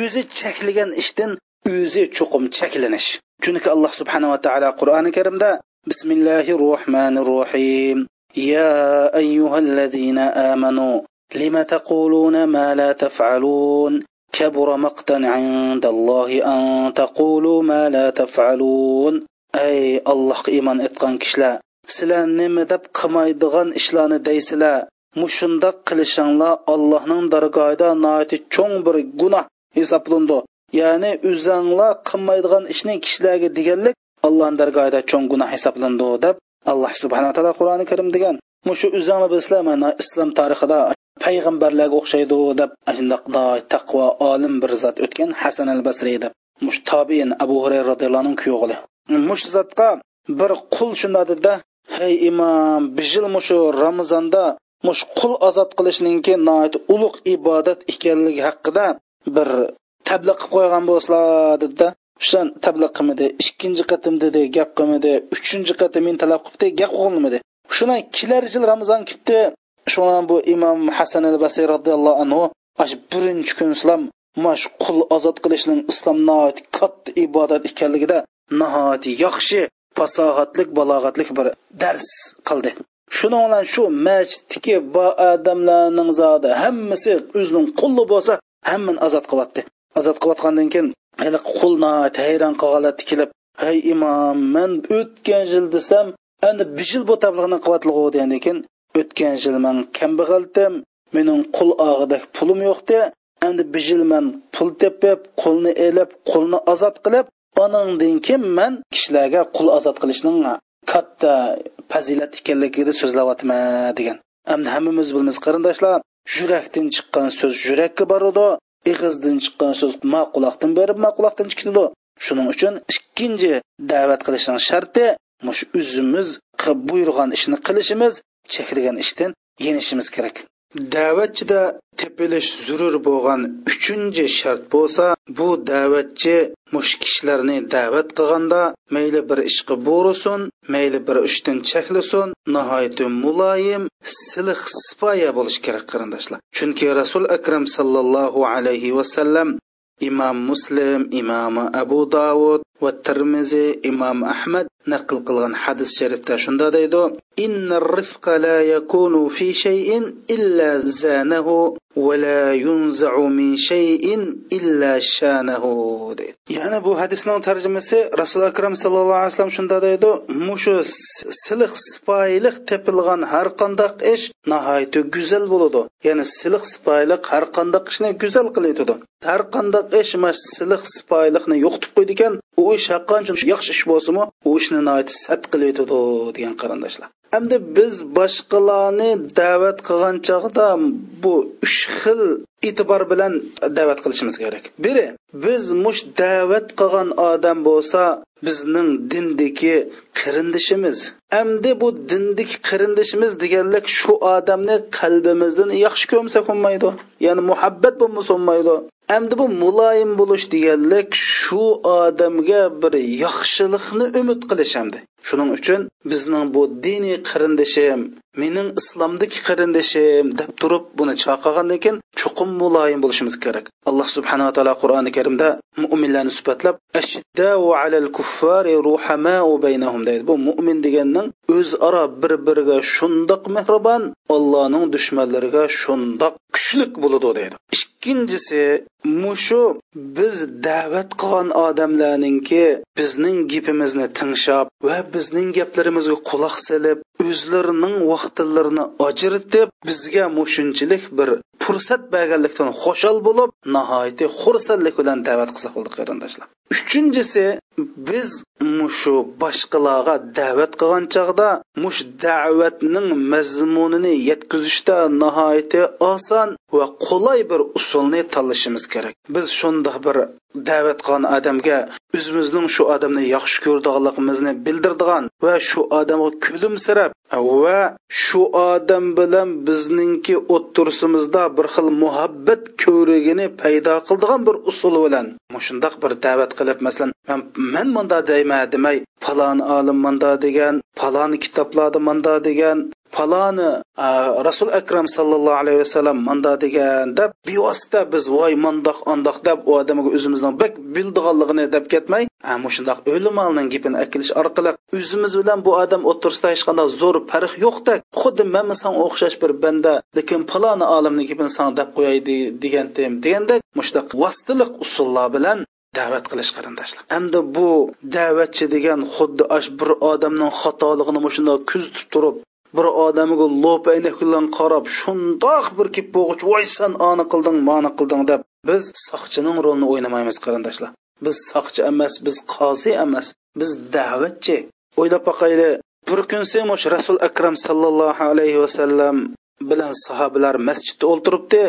A: o'zi cheklagan ishdan o'zi cho'qim cheklanish chunki alloh subhanava taolo qur'oni karimda bismillahi rohmanir rohim يا أيها الذين آمنوا لم تقولون ما لا تفعلون كبر مقتا عند الله أن تقولوا ما لا تفعلون أي الله إيمان إتقان كشلا سلا نمدب قمايدغان إشلان ديسلا mushundoq qilishinglar allohning dargohida noiti cho'ng bir gunoh hisoblandi ya'ni o'zanglar qilmaydigan ishni kishilarga deganlik allohning dargohida cho'ng gunoh hisoblandi deb alloh subhanaa taolo qur'oni karim degan mushu o'zanglar bilsizlar mana islom tarixida payg'ambarlarga o'xshaydi deb shundoq taqvo olim bir zot o'tgan hasan al basriy deb. Mush tobiin abu hurayra roziyallohu anhu kuyog'li mush zotga bir qul shunday dedida hey imom bijil mushu ramazonda mush qul ozod qilishninki ulug' ibodat ekanligi haqida bir tabliq qilib qo'ygan bo'lsalar dedida shan tabliq qilmadi ikkinchi qatim dedi gap qilmadi uchinchi qatim men talab qilibdi gap qilmadi. Shuna kelar yil ramazon kelibdi shundan bu imom hasan al basiy roziyallohu anhu ash birinchi kun islom mash qul ozod qilishning islom katta ibodat ekanligida nihoyat yaxshi fasohatlik balog'atlik bir dars qildi. Shuning bilan shu masjiddagi bo odamlarning zodi hammasi o'zining qulli bo'lsa hammani ozod qilyapti. Ozod qilayotgandan keyin hali qulna hayron qolganlar tikilib hey imom men o'tgan yil desam endi bir yil bu tabliqni qilyaptigu degandan keyin o'tgan yil man kambag'aldim mening qul og'idak pulim yo'qdi endi bu yil man pul tepib qulni elib qulni ozod qilib onandan keyin man kishilarga qul ozod qilishning katta fazilat ekanligini so'zlayapman degan. Endi hammamiz bilamiz qarindoshlar yurakdan chiqqan so'z yurakka boradi ig'izdan chiqqan so'z ma quloqdan berib ma quloqdan chiqadi shuning uchun ikkinchi da'vat qilishning sharti mush o'zimiz buyurgan ishni qilishimiz cheklagan ishdan yenishimiz kerak. Da'vatchida tepilish zurur bo'lgan uchinchi shart bo'lsa bu da'vatchi mush kishilarni da'vat qilganda mayli bir ishga bo'risin mayli bir ishdan cheklasin nihoyatda muloyim siliq sipoya bo'lishi kerak qarindoshlar. Chunki rasul akram sallallohu alayhi vasallam imom muslim imomi abu davud va termiziy imom ahmad naql qilgan hadis sharifda shunda deydi inna rifqa la yakunu fi shay'in illa zanahu ولا ينزع من شيء إلا شانه shanahu deydi ya'ni bu hadisning tarjimasi rasul akram sallallohu alayhi vasallam shunda deydi mushu siliq sipoyilik tepilgan har qanday ish nihoyatda go'zal bo'ladi. Ya'ni siliq sipoyilik har qanday ishni go'zal qiladi har qanday ish mas siliq sipoyilikni yo'qitib qo'ydi ekan u ish haqqancha yaxshi ish bo'lsinmi u ishni sat qiladi degan qarindoshlar endi biz boshqalarni da'vat qilgan chog'da bu uch xil e'tibor bilan da'vat qilishimiz kerak. Biri biz mush da'vat qilgan odam bo'lsa bizning dindagi qarindishimiz endi bu dindik qirindishimiz deganlik shu odamni qalbimizdan yaxshi ko'msak bo'lmaydi ya'ni muhabbat bo'lmasa bo'lmaydi endi bu muloyim bo'lish deganlik shu odamga bir yaxshilikni umid qilish hamdi shuning uchun bizning bu diniy qarindishim mening islomdagi qarindishim deb turib buni chaqirgandan keyin chuqur muloyim bo'lishimiz kerak. Alloh subhanava taolo qur'oni karimda mo'minlarni sifatlab ashiddau alal kuffari ruhamau baynahum deydi. Bu mo'min deganning o'zaro bir biriga shundoq mehribon allohning dushmanlariga shundoq kuchlik bo'ladi deydi. Ikkinchisi mushu biz da'vat qilgan odamlarninki bizning gapimizni tinglab va bizning gaplarimizga quloq solib o'zlarining vaqtlarini ajratib bizga mushunchilik bir fursat berganlikdan xushal bo'lib nihoyatda xursandlik bilan da'vat qilsa bo'ldi qarindoshlar. Uchinchisi biz mushu boshqalarga da'vat qilgan chog'da mush da'vatning mazmunini yetkazishda nihoyatda oson va qulay bir usulni tanlashimiz kerak. Biz shundoq bir da'vat qilgan odamga o'zimizning shu odamni yaxshi ko'rdiganligimizni bildirdigan va shu odamga kulimsirab va shu odam bilan bizningki o'ttirsimizda bir xil muhabbat ko'rigini paydo qildigan bir usul bilan shundoq bir da'vat qilib masalan man man munda deyman demay falon olim manda degan falon kitoblarda manda degan faloni rasul akram sallallohu alayhi vasallam manda degan deb bevosita biz voy mandoq andoq deb u odamga o'zimizning bak bildiganligini deb ketmay ana shundoq o'limalning gapini akilish orqali o'zimiz bilan bu odam o'tirsida hech qanday zo'r farq yo'qdek xuddi man san o'xshash bir banda lekin paloni olimni gapini san deb qo'yay degandim degandek mushtaq vositaliq usullar bilan da'vat qilish qarindoshlar. Hamda bu da'vatchi degan xuddi ash bir odamning xatoligini shundoq kuzatib turib bir odamga lo'p aynak bilan qarab shundoq bir kip bo'g'ich voy san ani qilding mani qilding deb biz soqchining rolini o'ynamaymiz qarindoshlar. Biz soqchi emas biz qozi emas biz da'vatchi. O'ylab boqayli bir kun semush rasul akram sallallohu alayhi vasallam bilan sahobalar masjidda o'ltiribdi.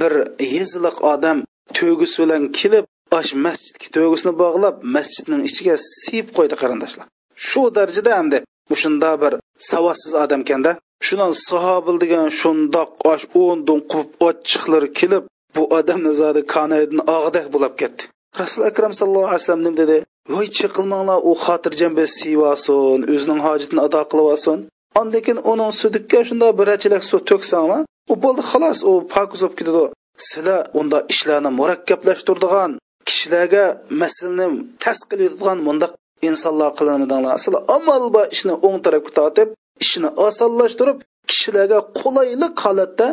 A: Bir yezliq odam to'gis bilan kelib ash masjidga to'gisini bog'lab masjidning ichiga siyib qo'ydi qarindoshlar. Shu darajada hamda shunda bir savodsiz odam ekanda shundan sahobil degan shundoq osh o'ndin quvib ochiqlar kelib bu odamni zodi kanaydin og'dak bo'lib ketdi. Rasul akram sallallohu alayhi vasallam nim dedi? Voy chiqilmanglar u xotirjam bir siyvasin o'zining hojatini ado qilib olsin ondan keyin uning sudikka shundoq bir rachilak suv to'ksanglar u bo'ldi xolos u pokiz bo'lib ketadi sizlar unda ishlarni murakkablashtirdigan kishilarga masalani tas qilayotgan mundoq insonlar qilinadiganlar sizlar amal bor ishni o'ng tarafga tortib ishni osonlashtirib kishilarga qulaylik holatda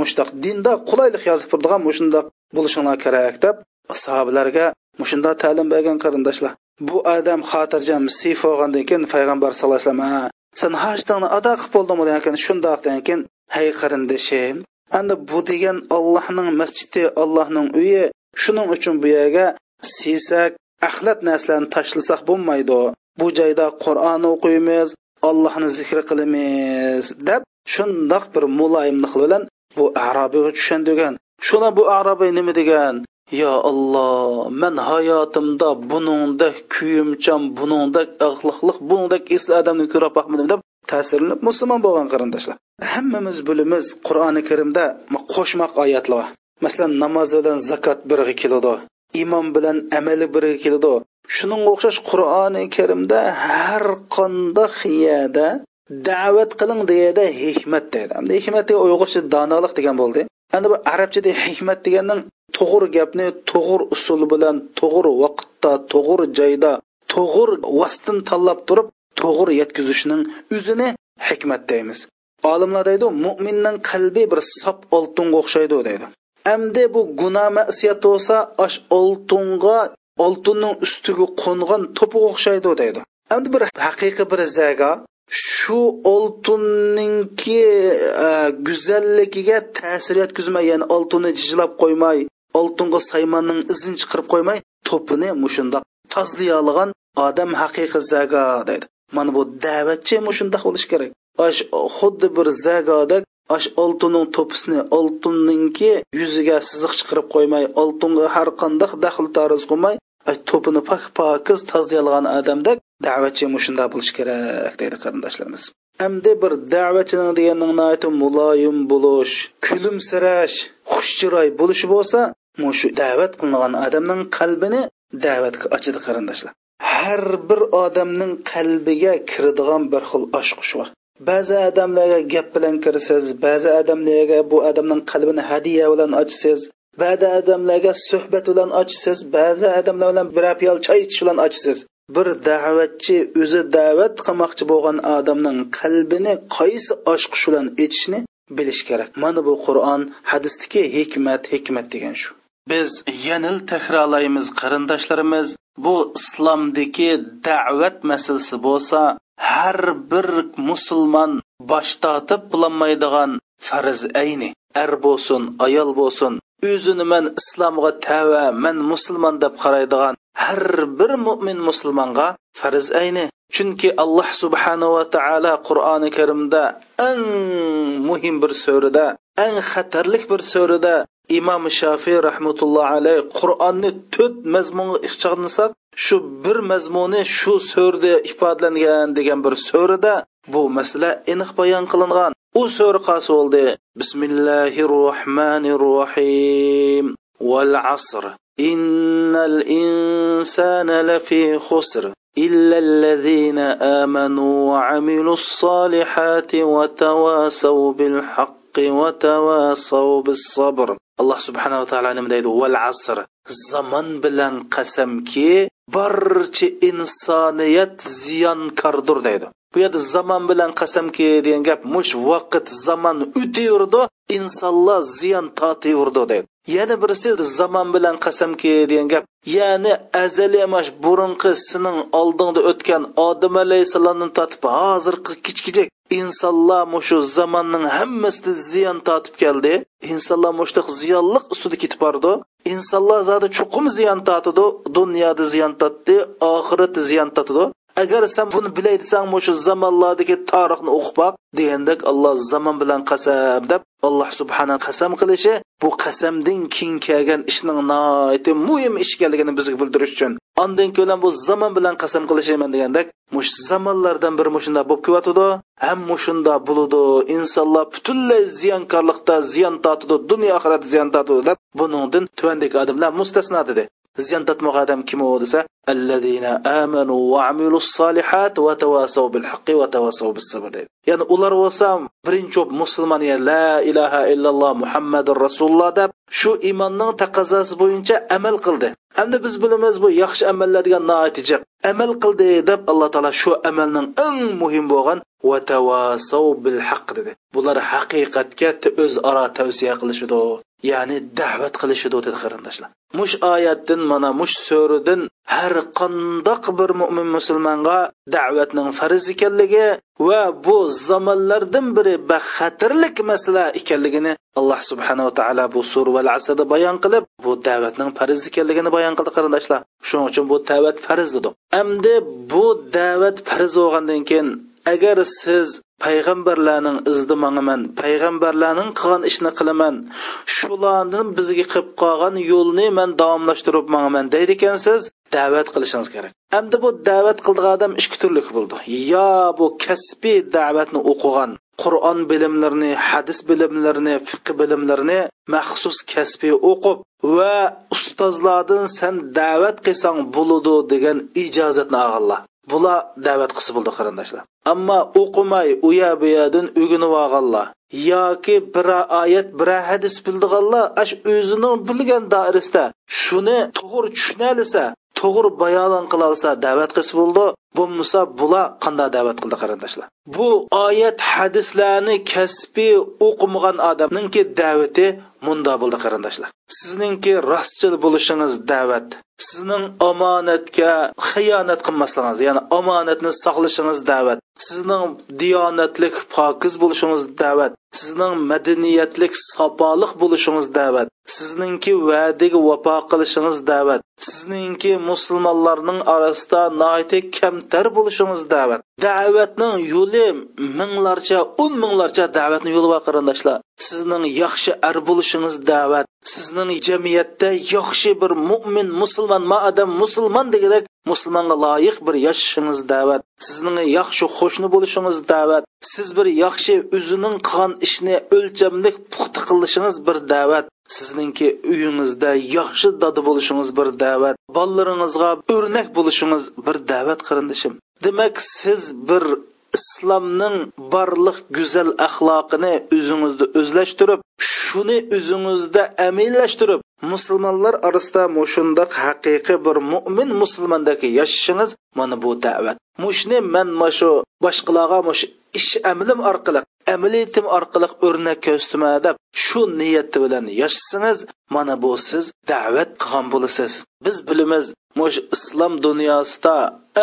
A: mushtaq dinda qulaylik yaratib turadigan mushundoq bo'lishinglar kerak deb sahobalarga mushunda ta'lim bergan qarindoshlar bu odam xotirjam siyf olgandan keyin payg'ambar sallallohu alayhi vasallam sen hajtingni ado qilib bo'ldingmi degan keyin shundoq degan keyin hey qarindoshim endi bu degan allohning masjidi allohning uyi shuning uchun bu yerga siysak axlat narsalarni tashlasak bo'lmaydi. Bu joyda qur'on o'qiymiz allohni zikr qilamiz deb shundoq bir muloyimlik bilan bu arabiyga tushundirgan shuna bu arabiy nima degan? Yo alloh man hayotimda buningdek kuyimchan buningdek axloqliq buningdek esli odamni ko'rib boqmadim deb ta'sirlanib musulmon bo'lgan qarindoshlar. Hammamiz bilamiz qur'oni karimda qo'shmoq oyatlar. Masalan namoz bilan zakot birga keladi. Imom bilan amali birga keladi. Shuning o'xshash qur'oni karimda har qandoq yerda da'vat qiling deyada hikmat deydi. Endi hikmat degan uyg'urcha donolik degan bo'ldi. Endi bu arabchada hikmat deganning to'g'ri gapni to'g'ri usul bilan to'g'ri vaqtda to'g'ri joyda to'g'ri vositani tanlab turib to'g'ri yetkazishning o'zini hikmat deymiz. Olimlar deydi mo'minning qalbi bir sop oltinga o'xshaydi deydi. Әмде bu gunoh ma'siyat bo'lsa, ash oltinga oltinning ustiga qo'ngan to'piga o'xshaydi deydi. Endi bir haqiqiy bir zaga shu oltinninki go'zalligiga ta'sir yetkazmay, ya'ni oltinni jijlab qo'ymay, oltinga saymonning izini chiqarib qo'ymay, to'pini mushundoq tozlay olgan odam haqiqiy zaga deydi. Mana bu da'vatchi mushundoq bo'lish kerak. Ash xuddi bir zagodek ash oltinning to'pisini oltinninki yuziga siziq chiqarib qo'ymay oltinga har qanday daxl tariz qilmay to'pini pok pokiz tozlayolgan odamdek da'vatchi mushunda bo'lishi kerak deydi qarindoshlarimiz. Hamda bir da'vatchining deganning muloyim bo'lish kulimsirash xushchiroy bo'lishi bo'lsa shu da'vat qilingan odamning qalbini da'vatga ochadi qarindoshlar. Har bir odamning qalbiga kiradigan bir xil oshqush bor ba'zi odamlarga gap bilan kirsiz ba'zi odamlarga bu odamning qalbini hadiya bilan ochsiz ba'zi odamlarga suhbat bilan ochsiz ba'zi odamlar bilan bir piyol choy ichish bilan ochsiz bir da'vatchi o'zi da'vat qilmoqchi bo'lgan odamning qalbini qaysi oshqish bilan ichishni bilish kerak. Mana bu qur'on hadisdagi hikmat hikmat degan shu. Biz yanil takrorlaymiz qarindoshlarimiz bu islomdagi da'vat masalasi bo'lsa har bir musulmon bosh tortib bo'lolmaydigan farz ayni. Er bo'lsin ayol bo'lsin o'zini man islomga tava man musulmon deb qaraydigan har bir mo'min musulmonga farz ayni. Chunki alloh subhanava taolo qur'oni karimda eng muhim bir surada eng xatarlik bir surada imom shofiy rahmatulloh alayh qur'onni to'rt mazmunga ixchog'lasak shu bir mazmuni shu so'rda ifodalangan degan bir so'rida bu masala aniq bayon qilingan u sura qasi bo'ldi bismillahi rohmanir rohim val asr innal insana lafi khusr إلا الذين آمنوا وعملوا الصالحات وتواصوا بالحق وتواصوا بالصبر alloh subhanava taolo nima deydi? Val asr. Zamon bilan qasamki barcha insoniyat ziyonkordir deydi. Bu yerda zamon bilan qasamki degan gap mush vaqt zamon o'taverdi insonlar ziyon tortaverdi deydi. Yana birisi zamon bilan qasamki degan gap ya'ni azali emas burunqi sening oldingda o'tgan odam alayhissalomni tortib hozirgi kichkijak insonlar mushu zamonning hammasida ziyon tortib keldi. Insonlar mushtiq ziyonliq ustida ketib bordi. Insonlar zoti chuqum ziyon tortidi dunyoda ziyon tortdi oxiratda ziyon tortidi agar sen buni bilay desang shu zamonlardagi tarixni o'qib boq degandek alloh zamon bilan qasam deb alloh subhana qasam qilishi bu qasamdan keyin kelgan ishning noiti muhim ish ekanligini bizga bildirish uchun. Ondan keyin bu zamon bilan qasam qilishaman degandek mush zamonlardan biri mushunda bo'lib kelyotidi ham mushunda bo'ludi. Insonlar butunlay ziyonkorlikda ziyon tortidi dunyo oxirat ziyon tortidi deb buningdan tuvandagi odamlar mustasno dedi. Ziyon tortmoq odam kim u desa allazina amanu va amilus solihat va tavasav bil haqqi va tavasav bis sabr deydi. Ya'ni ular bo'lsa birinchi musulmon ya la ilaha illalloh muhammadur rasululloh deb shu iymonning taqozosi bo'yicha amal qildi. Endi biz bilamiz bu yaxshi amallar degan natija. Amal qildi deb alloh taolo shu amalning eng muhim bo'lgan va tavasav bil haqq dedi. Bular haqiqatga o'zaro tavsiya qilishidi ya'ni da'vat qilishidi dedi qarindoshlar. Mush oyatdan mana mush so'ridan har qandoq bir mo'min musulmonga da'vatning farz ekanligi va bu zamonlardan biri baxatirlik masala ekanligini alloh subhanava taolo bu sur val asada bayon qilib bu da'vatning farz ekanligini bayon qildi qarindoshlar. Shuning uchun bu da'vat farz dedi endi bu da'vat farz bo'lgandan keyin agar siz payg'ambarlarning izida manaman payg'ambarlarning qilgan ishni qilaman. Shularni bizga qilib qolgan yo'lni man davomlashtirib manaman deydi ekansiz da'vat qilishingiz kerak. Endi bu da'vat qildigan odam ikki turli bo'ldi. Yo bu kasbiy da'vatni o'qigan qur'on bilimlarini hadis bilimlarini fiq bilimlarini maxsus kasbiy o'qib va ustozlardan san da'vat qilsang bo'ludi degan ijozatni olganlar. Bular da'vat qilsa bo'ldi qarindoshlar. Ammo o'qimay u yer bu yerdan o'ginib olganlar yoki bir oyat bir hadis bildiganlar ash o'zining bilgan doirasida shuni to'g'ri tushunalisa to'g'ri bayon qila olsa da'vat qilsa bo'ldi. Bo'lmasa bular qanday da'vat qildi qarindoshlar? Bu oyat hadislarni kasbiy o'qimagan odamninki da'vati munda bo'ldi qarindoshlar. Sizningki rostchil bo'lishingiz da'vat sizning omonatga xiyonat qilmasligingiz ya'ni omonatni saqlashingiz da'vat sizning diyonatlik pokiz bo'lishingiz da'vat sizning madaniyatlik sopoliq bo'lishingiz da'vat sizningki va'daga vafo qilishingiz da'vat sizningki musulmonlarning orasida noiti kamtar bo'lishimiz da'vat da'vatning yo'li minglarcha o'n minglarcha da'vatni yo'li bor qarindoshlar. Sizning yaxshi ar bo'lishingiz da'vat sizning jamiyatda yaxshi bir mo'min musulmon ma odam musulmon degandek musulmonga loyiq bir yashashingiz da'vat sizning yaxshi qo'shni bo'lishingiz da'vat siz bir yaxshi o'zining qilgan ishni o'lchamlik puxta qilishingiz bir da'vat. Sizningki uyingizda yaxshi dodi bo'lishingiz bir da'vat bolalaringizga o'rnak bo'lishingiz bir da'vat qarindishim demak siz bir islomning barliq go'zal axloqini o'zingizda o'zlashtirib shuni o'zingizda amillashtirib musulmonlar orasida mushundoq haqiqiy bir mo'min musulmondaki yashashingiz mana bu da'vat. Mushni man shu boshqalarga mush ish amlim orqali amaliyatim orqali o'rnak ko'rsatma deb shu niyati bilan yashasangiz mana bu siz da'vat qilgan bo'lasiz. Biz bilamiz mush islom dunyosida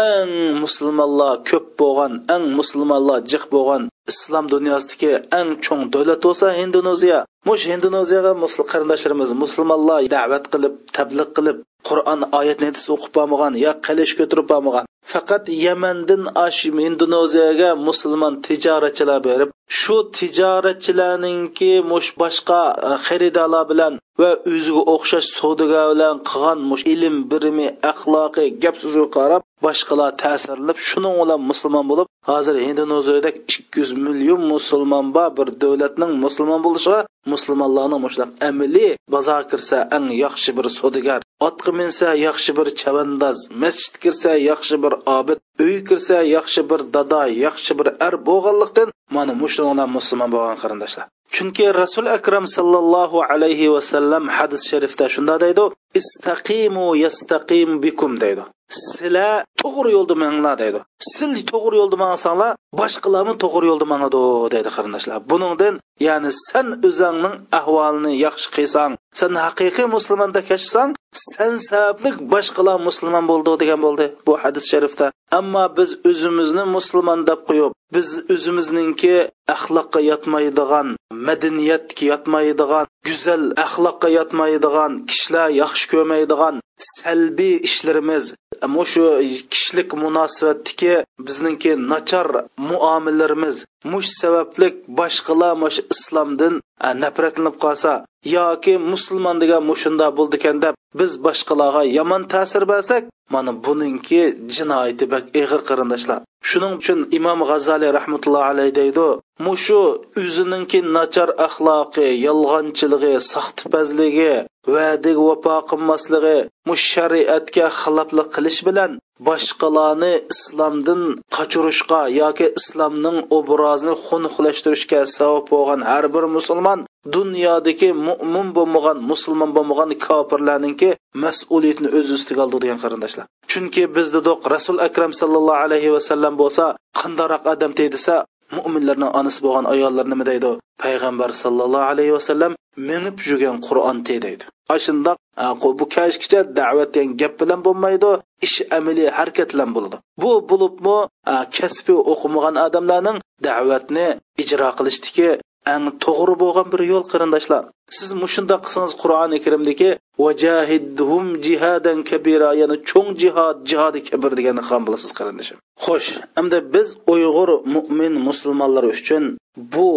A: eng musulmonlar ko'p bo'lgan eng musulmonlar jiq bo'lgan islom dunyosidagi eng cho'ng davlat bo'lsa indoneziya mush indoneziyaga musul qarindoshlarimiz musulmonlar da'vat qilib tabliq qilib qur'on oyat o'qib bo'lmagan yo qilish ko'tirib bo'lmagan faqat yamandan ash indoneziyaga musulmon tijoratchilar berib shu tijoratchilarningki mush boshqa e, xaridorlar bilan va o'ziga o'xshash savdogar bilan qilgan mush ilm birimi axloqiy gap so'ziga qarab boshqalar ta'sirlab shuning bilan musulmon bo'lib hozir indoneziyadek ikki yuz million musulmon bor bir davlatning musulmon bo'lishiga musulmonlarni mushlab amili bozor kirsa eng yaxshi bir sodigar. Otga minsa yaxshi bir chavandoz masjid kirsa yaxshi bir obid uy kirsa yaxshi bir dada yaxshi bir ar bo'lganlikdan mana mushundan musulmon bo'lgan qarindoshlar chunki rasul akram sallallohu alayhi vasallam hadis sharifda shunda deydi istaqimu yastaqim bikum deydi. Sizlar to'g'ri yo'lda manglar deydi. Siz to'g'ri yo'lda mangsanglar boshqalarni to'g'ri yo'lda mangadi deydi qarindoshlar. Buningdan ya'ni sen o'zingning ahvolini yaxshi qilsang sen haqiqiy musulmonda kechsang sen sababli boshqalar musulmon bo'ldi degan bo'ldi bu hadis sharifda. Ammo biz o'zimizni musulmon deb qo'yib biz o'zimizningki axloqqa yotmaydigan madaniyatga yotmaydigan go'zal axloqqa yotmaydigan kishilar yaxshi ko'rmaydigan salbiy ishlarimiz shu kishilik munosabatdagi bizningki nachar muomillarimiz mush sababli boshqalar mush islomdan nafratlanib qolsa yoki musulmon degan mushunda bo'ldi ekan deb biz boshqalarga yomon ta'sir bersak mana buningki jinoyati bak ig'ir qarindoshlar shuning uchun imom g'azaliy rahmatullohi alayhi deydi mushu o'zininki nachar axloqi yolg'onchiligi saxtipazligi va'daga vafo qilmasligi mush shariatga xiloflik qilish bilan boshqalarni islomdan qochirishga yoki islomning obrazini xunuqlashtirishga sabab bo'lgan har bir musulmon dunyodagi mo'min bo'lmagan musulmon bo'lmagan kofirlarninki mas'uliyatni o'z ustiga oldi degan qarindoshlar. Chunki biz dedik rasul akram sallallohu alayhi vasallam bo'lsa qandaroq odam desa mo'minlarni onasi bo'lgan ayollar nima deydi? Payg'ambar sallallohu alayhi vasallam minib yurgan qur'on deydi shundoq bu kashkicha da'vat degan gap bilan bo'lmaydi ish amaliy harakat bilan bo'ladi. Bu bo'libmi? Kasbiy o'qimagan odamlarning da'vatni ijro qilishdiki eng to'g'ri bo'lgan bir yo'l qarindoshlar siz mushundoq qilsangiz qur'oni karimdagi vajahidhum jihadan kabira ya'ni cho'ng jihod jihodi kabir deganni ham bilasiz qarindoshim xo'sh endi biz uyg'ur mo'min musulmonlar uchun bu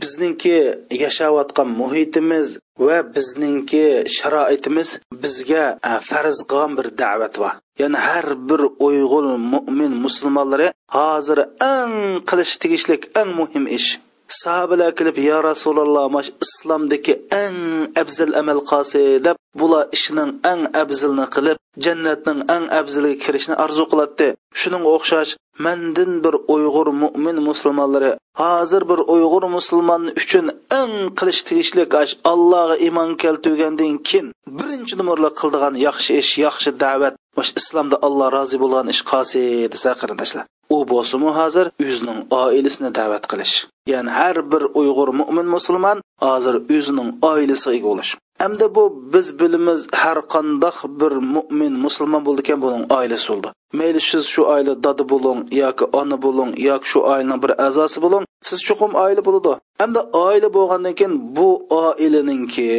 A: bizningki yashayotgan muhitimiz va bizningki sharoitimiz bizga farz qilgan bir da'vat bor ya'ni har bir uyg'ur mo'min musulmonlari hozir eng qilish tegishlik eng muhim ish sahobalar kelib yo rasululloh mash islomdagi eng afzal amal qilsi deb bular ishining eng afzalini qilib jannatning eng afzaliga kirishni orzu qiladi shuning o'xshash mandin bir uyg'ur mo'min musulmonlari hozir bir uyg'ur musulmon uchun eng qilish tegishli allohga iymon keltirgandan keyin birinchi numurli qildigan yaxshi ish yaxshi da'vat mash islomda alloh rozi bo'lgan ish qilsi desa qarindoshlar u bo'lsimi hozir? O'zining oilasini da'vat qilish. Ya'ni har bir uyg'ur mo'min musulmon hozir o'zining oilasiga ega bo'lish. Hamda bu biz bilimiz har qandoq bir mo'min musulmon bo'ldi ekan buning oilasi bo'ldi. Mayli siz shu oila dadi bo'ling yoki ona bo'ling yoki shu oilaning bir a'zosi bo'ling siz chuqum oila bo'ladi. Hamda oila bo'lgandan keyin bu oilaningki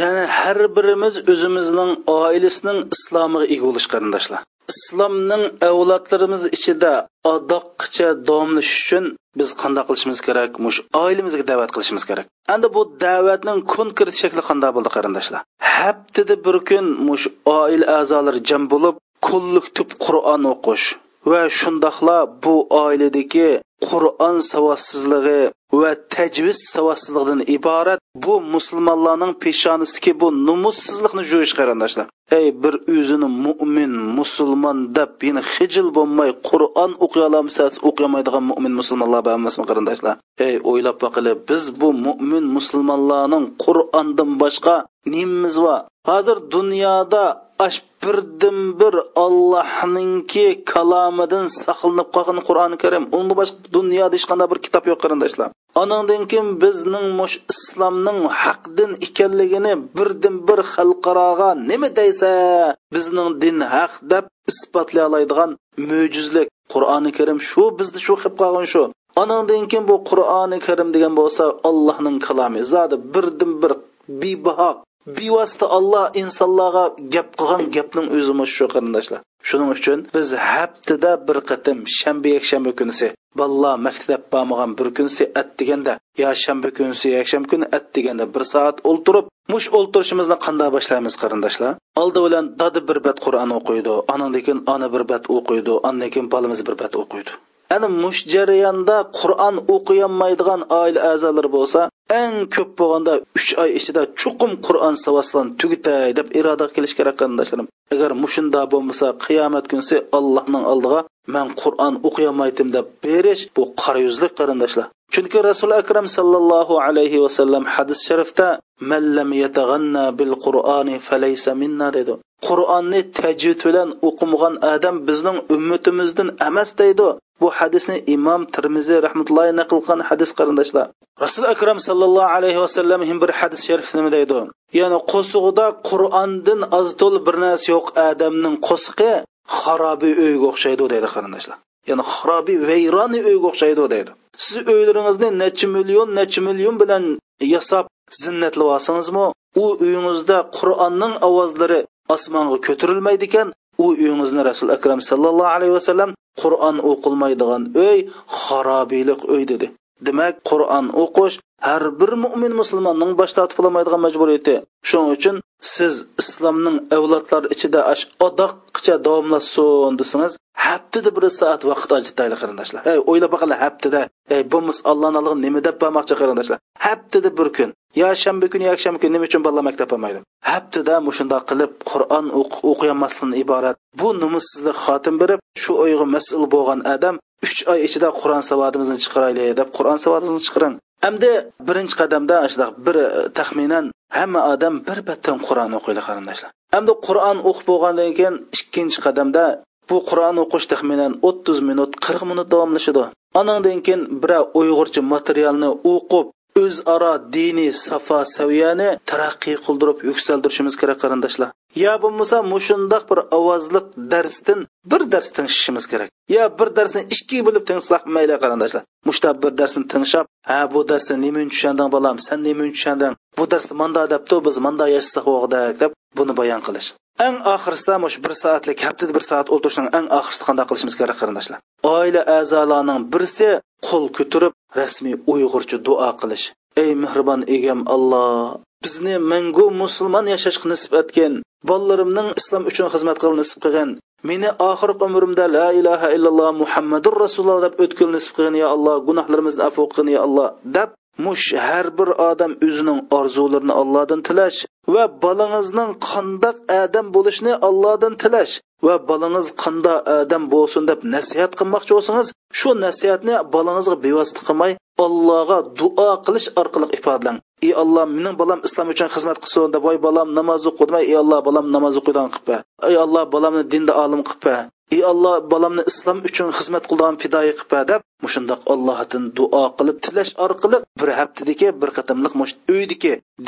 A: ya'ni har birimiz o'zimizning oilasining islomiga ega bo'lish qarindoshlar. Islomning avlodlarimiz ichida odoqqicha davomlash uchun biz qanday qilishimiz kerak? Mush oilamizga da'vat qilishimiz kerak. Endi bu da'vatning konkret shakli qanday bo'ldi qarindoshlar? Haftada bir kun mush oila a'zolari jam bo'lib kollektiv qur'on o'qish. Va shundoqla bu oiladagi qur'on savodsizligi va tajviz savodsizligidan iborat bu musulmonlarning peshonasidagi bu numussizlikni jo'yish qarindoshlar. Ey bir o'zini mo'min musulmon deb yana hijil bo'lmay qur'on o'qiy olmasa o'qiyamaydigan mo'min musulmonlar bor emasmi qarindoshlar? Ey o'ylab boqili biz bu mo'min musulmonlarning qur'ondan boshqa nimamiz bor? Hozir dunyoda ash birdan bir ollohninki kalomidan saqlanib qolgan qur'oni karim. Unda boshqa dunyoda hech qanday bir kitob yo'q qarindoshlar. Anandan keyin bizning mush islomning haqdin ekanligini birdan bir xalqaroga nima deysa bizning din haq deb isbotlay oladigan mo'jizlik qur'oni karim shu bizni shu qilib qolgan shu. Anandan keyin bu qur'oni karim degan bo'lsa allohning kalomi. Zodi birdan bir bebaho bevosita olloh insonlarga gap qilgan gapning o'zi shu qarindoshlar. Shuning uchun biz haftada bir qatim shanba yakshanba kunisi balla maktab bormagan bir kunisi at deganda yo shanba kunisi yakshanba kuni at deganda bir soat o'ltirib mush o'ltirishimizni qanday boshlaymiz qarindoshlar? Oldi bilan dadi bir bat qur'on o'qiydi anandan keyin ona bir bat o'qiydi andan keyin bolamiz bir bat o'qiydi. Ana mush jarayonda qur'on o'qiyolmaydigan oila a'zolari bo'lsa eng ko'p bo'lganda uch oy ichida chuqum qur'on savoslan tugitay deb iroda qilish kerak qarindoshlarim. Agar mushunda bo'lmasa qiyomat kunsi allohning oldiga man qur'on o'qiyolmaydim deb berish bu qora yuzlik qarindoshlar chunki rasuli akram sallallohu alayhi vasallam hadis sharifda man lam yatag'anna bil qur'oni falaysa minna dedi. Qur'onni tajvid bilan o'qimagan odam bizning ummatimizdan emas deydi. Bu hadisni imom termiziy rahmatullohi naql qilgan hadis qarindoshlar. Rasul akram sallallohu alayhi vasallam bir hadis sharif nima deydi? Ya'ni qo'sig'ida qur'ondan oz to'l bir narsa yo'q odamning qo'sig'i xarobiy uyga o'xshaydi deydi qarindoshlar. Ya'ni xarobiy vayroni uyga o'xshaydi deydi. Siz uylaringizni necha million necha million bilan yasab zinnatli olsangizmi u uyingizda qur'onning ovozlari osmonga ko'tarilmaydi ekan u uyingizni rasul akram sallallohu alayhi vasallam qur'on o'qilmaydigan uy xarobiylik uy dedi. Demak qur'on o'qish har bir mo'min musulmonning bosh tortib olmaydigan majburiyati. Shuning uchun siz islomning avlodlari ichida ash odoqcha davomlasin desangiz haftada bir soat vaqt ajrataylik qarindoshlar. Ey o'ylab boqinglar haftada. Ey bo'lmasa allohni alloh nima deb bormoqchi qarindoshlar? Haftada bir kun yo shanba kuni yakshanba kuni nima uchun bolalar maktabga bormaydi haftada mushundoq qilib qur'on o'qiyamaslikdan iborat. Bu nomussizlik xotim berib shu o'yga mas'ul bo'lgan odam uch oy ichida qur'on savodimizni chiqaraylik deb qur'on savodimizni chiqaran endi birinchi qadamda shunaqa bir e, taxminan hamma odam bir battan qur'on o'qiydi qarindoshlar. Endi qur'on o'qib bo'lgandan keyin ikkinchi qadamda bu qur'on o'qish taxminan o'ttiz minut qirq minut davomlashadi. Anandan keyin biror uyg'urcha materialni o'qib o'zaro diniy safa saviyani taraqqiy qildirib yuksaltirishimiz kerak qarindoshlar. Yo bo'lmasa mushundoq bir ovozliq darsdan bir dars tingishimiz kerak. Yo bir darsni ikki bo'lib tingsak mayli qarindoshlar. Mushta bir darsni tingshab ha bu darsda nima tushanding bolam san nima tushanding bu darsda manda debdi biz manda yashasak deb buni bayon qilish. Eng oxirisida mush bir soatlik haftada bir soat o'tirishning eng oxirida qanday qilishimiz kerak qarindoshlar? Oila a'zolarining birisi qo'l ko'tarib rasmiy uyg'urcha duo qilish. Ey mehribon egam alloh bizni mangu musulmon yashashga nisb etgin. Bolalarimning islom uchun xizmat qil nisb qilgan meni oxirgi umrimda la ilaha illalloh muhammadur rasululloh deb o'tkil nisb qilgin ya alloh. Gunohlarimizni afv qilgin ya alloh. Deb mush har bir odam o'zining orzularini allohdan tilash va bolangizning qandoq odam bo'lishini allohdan tilash va bolangiz qandoq odam bo'lsin deb nasihat qilmoqchi bo'lsangiz shu nasihatni bolangizga bevosita qilmay allohga duo qilish orqali ifodalang ey alloh mening bolam islom uchun xizmat qilsin deb voy bolam namoz o'qidmay ey alloh bolam namoz o'qiydigan qilib ey alloh bolamni dinda olim qilib ey alloh bolamni islom uchun xizmat qilgan fidoyi qilib deb mushundoq allohdan duo qilib tilash orqali bir haftadagi bir qatimliq mush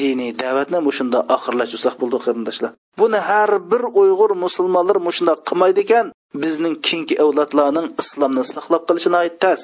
A: diniy da'vatni mushunda oxirlashtirsak bo'ldi qarindoshlar. Buni har bir uyg'ur musulmonlar mushundoq qilmaydi ekan bizning keyingi avlodlarning islomni saqlab qolishini aytas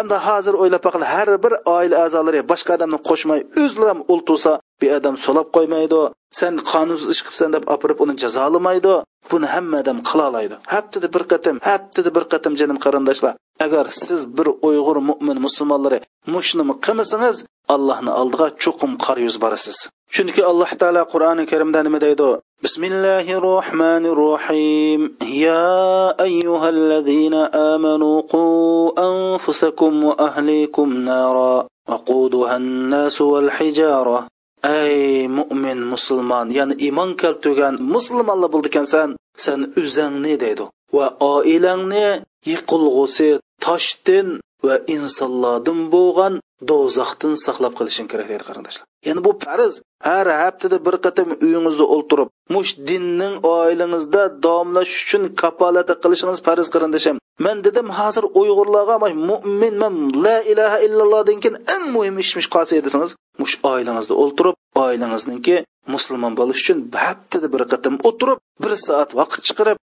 A: Әмді hozir o'ylab baqil har bir oila a'zolari boshqa odamni qo'shmay o'zlari ham o'ltirsa bu odam so'lab qo'ymaydi sen qonunsiz ish qilibsan deb opirib uni jazolamaydi buni hamma odam qilolaydi haftada bir qatam haftada bir qatam jinim qarindoshlar. Agar siz bir uyg'ur mo'min musulmonlari mushnimi qilmasangiz allohni oldiga cho'qim qor yuz borasiz. Chunki alloh taolo qur'oni karimda nima deydi? بسم الله الرحمن الرحيم يا أيها الذين آمنوا قوا أنفسكم وأهليكم نارا وقودها الناس والحجارة أي مؤمن مسلمان يعني إيمان كالتوغان مسلم الله بلدكان سان سان أزاني ديدو وآئلاني يقلغسي تشتن وإنس الله دنبوغان do'zaxdan saqlab qilishing kerak deydi qarindoshlar ya'ni bu farz. Har haftada bir qatam uyingizda o'ltirib mush dinning oilangizda davomlash uchun kapolata qilishingiz farz qarindoshim man dedim hozir uyg'urlarga mo'min man la ilaha illallohdan keyin eng muhim ishmish qolsa desangiz mush oilangizda o'ltirib oilangizniki musulmon bo'lish uchun haftada bir qatam o'tirib bir soat vaqt chiqarib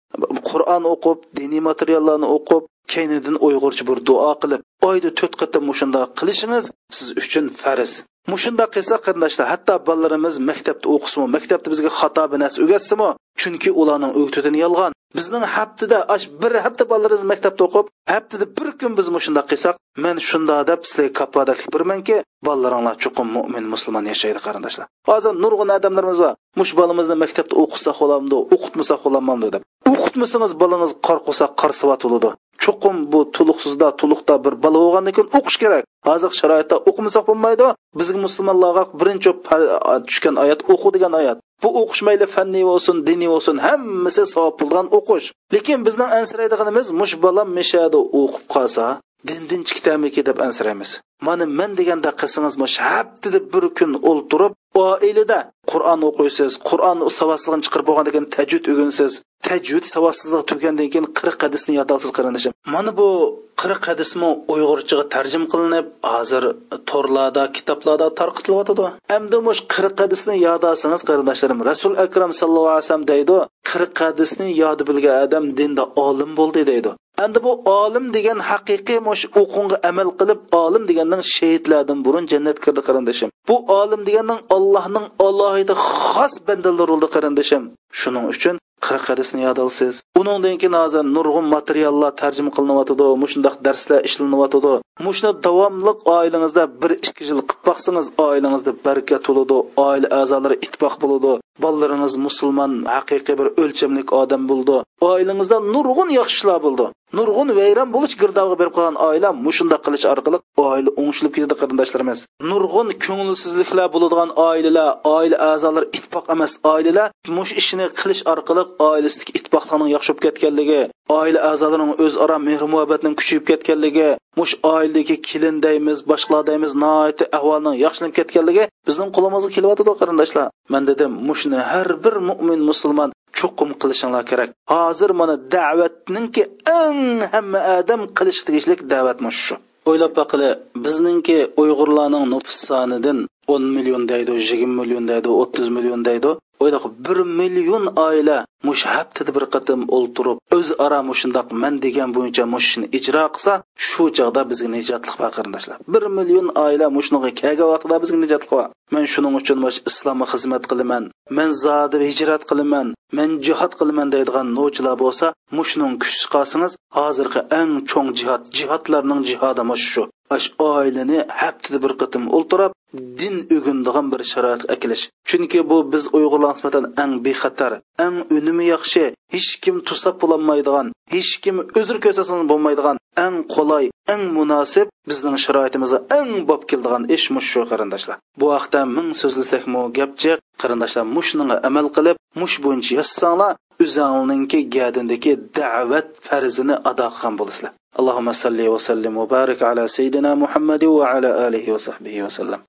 A: qur'on o'qib diniy materiallarni o'qib keynidan uyg'urcha bir duo qilib oyda to'rt qatim mushundoq qilishingiz siz uchun farz. Mushundoq qilsa qarindoshlar hatto bolalarimiz maktabda o'qisimi maktabda bizga xato bir narsa o'gatsimi chunki ularning o'g'tidan yolg'on. Bizning haftada ash bir hafta bolalarimiz maktabda o'qib haftada bir kun biz mushundoq qilsak men shunda deb sizlarga kapodatlik birmanki bolalaringlar chuqur mo'min musulmon yashaydi qarindoshlar. Hozir nurg'un odamlarimiz bor. Mush bolamizni maktabda o'qitsak bo'lamdi o'qitmasak bo'lamanmi deb. O'qitmasangiz bolangiz qo'rqsa qarsiyat bo'ladi. Chuqum bu tuluqsizda tuluqda bir bola bo'lgandan keyin o'qish kerak. Hozir sharoitda o'qimasak bo'lmaydi. Bizga musulmonlarga birinchi tushgan oyat o'qu degan oyat. Bu o'qish mayli fanniy bo'lsin diniy bo'lsin hammasi savob bo'lgan o'qish. Lekin bizning ansiraydiganimiz mush bolam mishada o'qib qolsa dindan chiqdamiki deb ansiraymiz. Mana men deganda qilsangiz haftada bir kun o'ltirib oilada qur'on o'qiysiz qur'on savodsizligini chiqarib bo'lgandan keyin tajvid o'ginsiz tajvid savodsizlik tugandan keyin qirq hadisni yodolsiz qarindishim mana bu qirq hadismi uyg'urchaga tarjim qilinib hozir torlarda kitoblarda tarqatilyotidi endi mush qirq hadisni yod olsangiz qarindoshlarim. Rasul akram sallallohu alayhi vasallam deydi qirq hadisni yodi bilgan odam dinda olim bo'ldi deydi. Endi bu olim degan haqiqiy mush o'qunga amal qilib olim deganning shahidlardan burun jannatga kirdi qarindoshim bu olim deganning allohning alohida xos bandalari bo'ldi qarindoshim shuning uchun qirq hadisni yod olsiz undan keyin hozir nurg'un materiallar tarjima qilinyotidi mushundoq darslar ishlanyotidi mushuni davomli oilangizda bir ikki yil qilib boqsangiz oilangizda baraka bo'ladi oila a'zolari ittifoq bo'ladi. Bolalaringiz musulmon haqiqiy bir o'lchamlik odam bo'ldi. Oilangizda nurg'un yaxshilar bo'ldi. Nurg'un vayron bo'lish girdog'iga berib qolgan oila mushundoq qilish orqali oila o'ngishilib ketadi qarindoshlarimiz. Nurg'un ko'ngilsizliklar bo'ladigan oilalar oila a'zolari ittifoq emas. Oilalar mush ishni qilish orqali oilasidagi ittifoqlarning yaxshi bo'lib ketganligi oila a'zolarining o'zaro mehr muhabbatning kuchayib ketganligi mush oiladagi kelin deymiz boshqalar deymiz noiti ahvolning yaxshilanib ketganligi bizning qo'limizga kelyotidi qarindoshlar. Man dedim mushni har bir mo'min musulmon chuqum qilishinglar kerak. Hozir mana da'vatninki eng hamma odam qilish tegishli da'vat shu? O'ylab baqili bizningki uyg'urlarning nufus sonidan o'n million deydi yigirma million deydi o'ttiz million deydi. O'yla bir million oila mush haftada bir qatim o'ltirib o'zaro mushundoq man degan bo'yicha mushni ijro qilsa shu chog'da bizga nijotliq bor qarindoshlar. Bir million oila mushunga kelgan vaqtida bizga nijotliq bor man shuning uchun mush islomga xizmat qilaman man zodi hijrat qilaman man jihod qilaman deydigan novchilar bo'lsa mushning kuchsiz chiqarsangiz hozirgi eng cho'ng jihod jihodlarning jihodi mush shu. Ash oilani haftada bir qatim o'ltirib din o'gindigan bir sharoit akilish. Chunki bu biz uyg'urlar nisbatan ang bexatar ang unumi yaxshi hech kim tusab bo'lolmaydigan hech kim uzr ko'rsatsa bo'lmaydigan ang qulay ang munosib bizning sharoitimizga ang bob keldigan ish mush shu qarindoshlar. Bu haqda ming so'zlasakmi gap qarindoshlar mushninga amal qilib mush bo'yicha yozsanglar o'zingninki gadindagi da'vat farzini ado qilgan bo'lasizlar اللهم صل وسلم وبارك على سيدنا محمد وعلى آله وصحبه وسلم.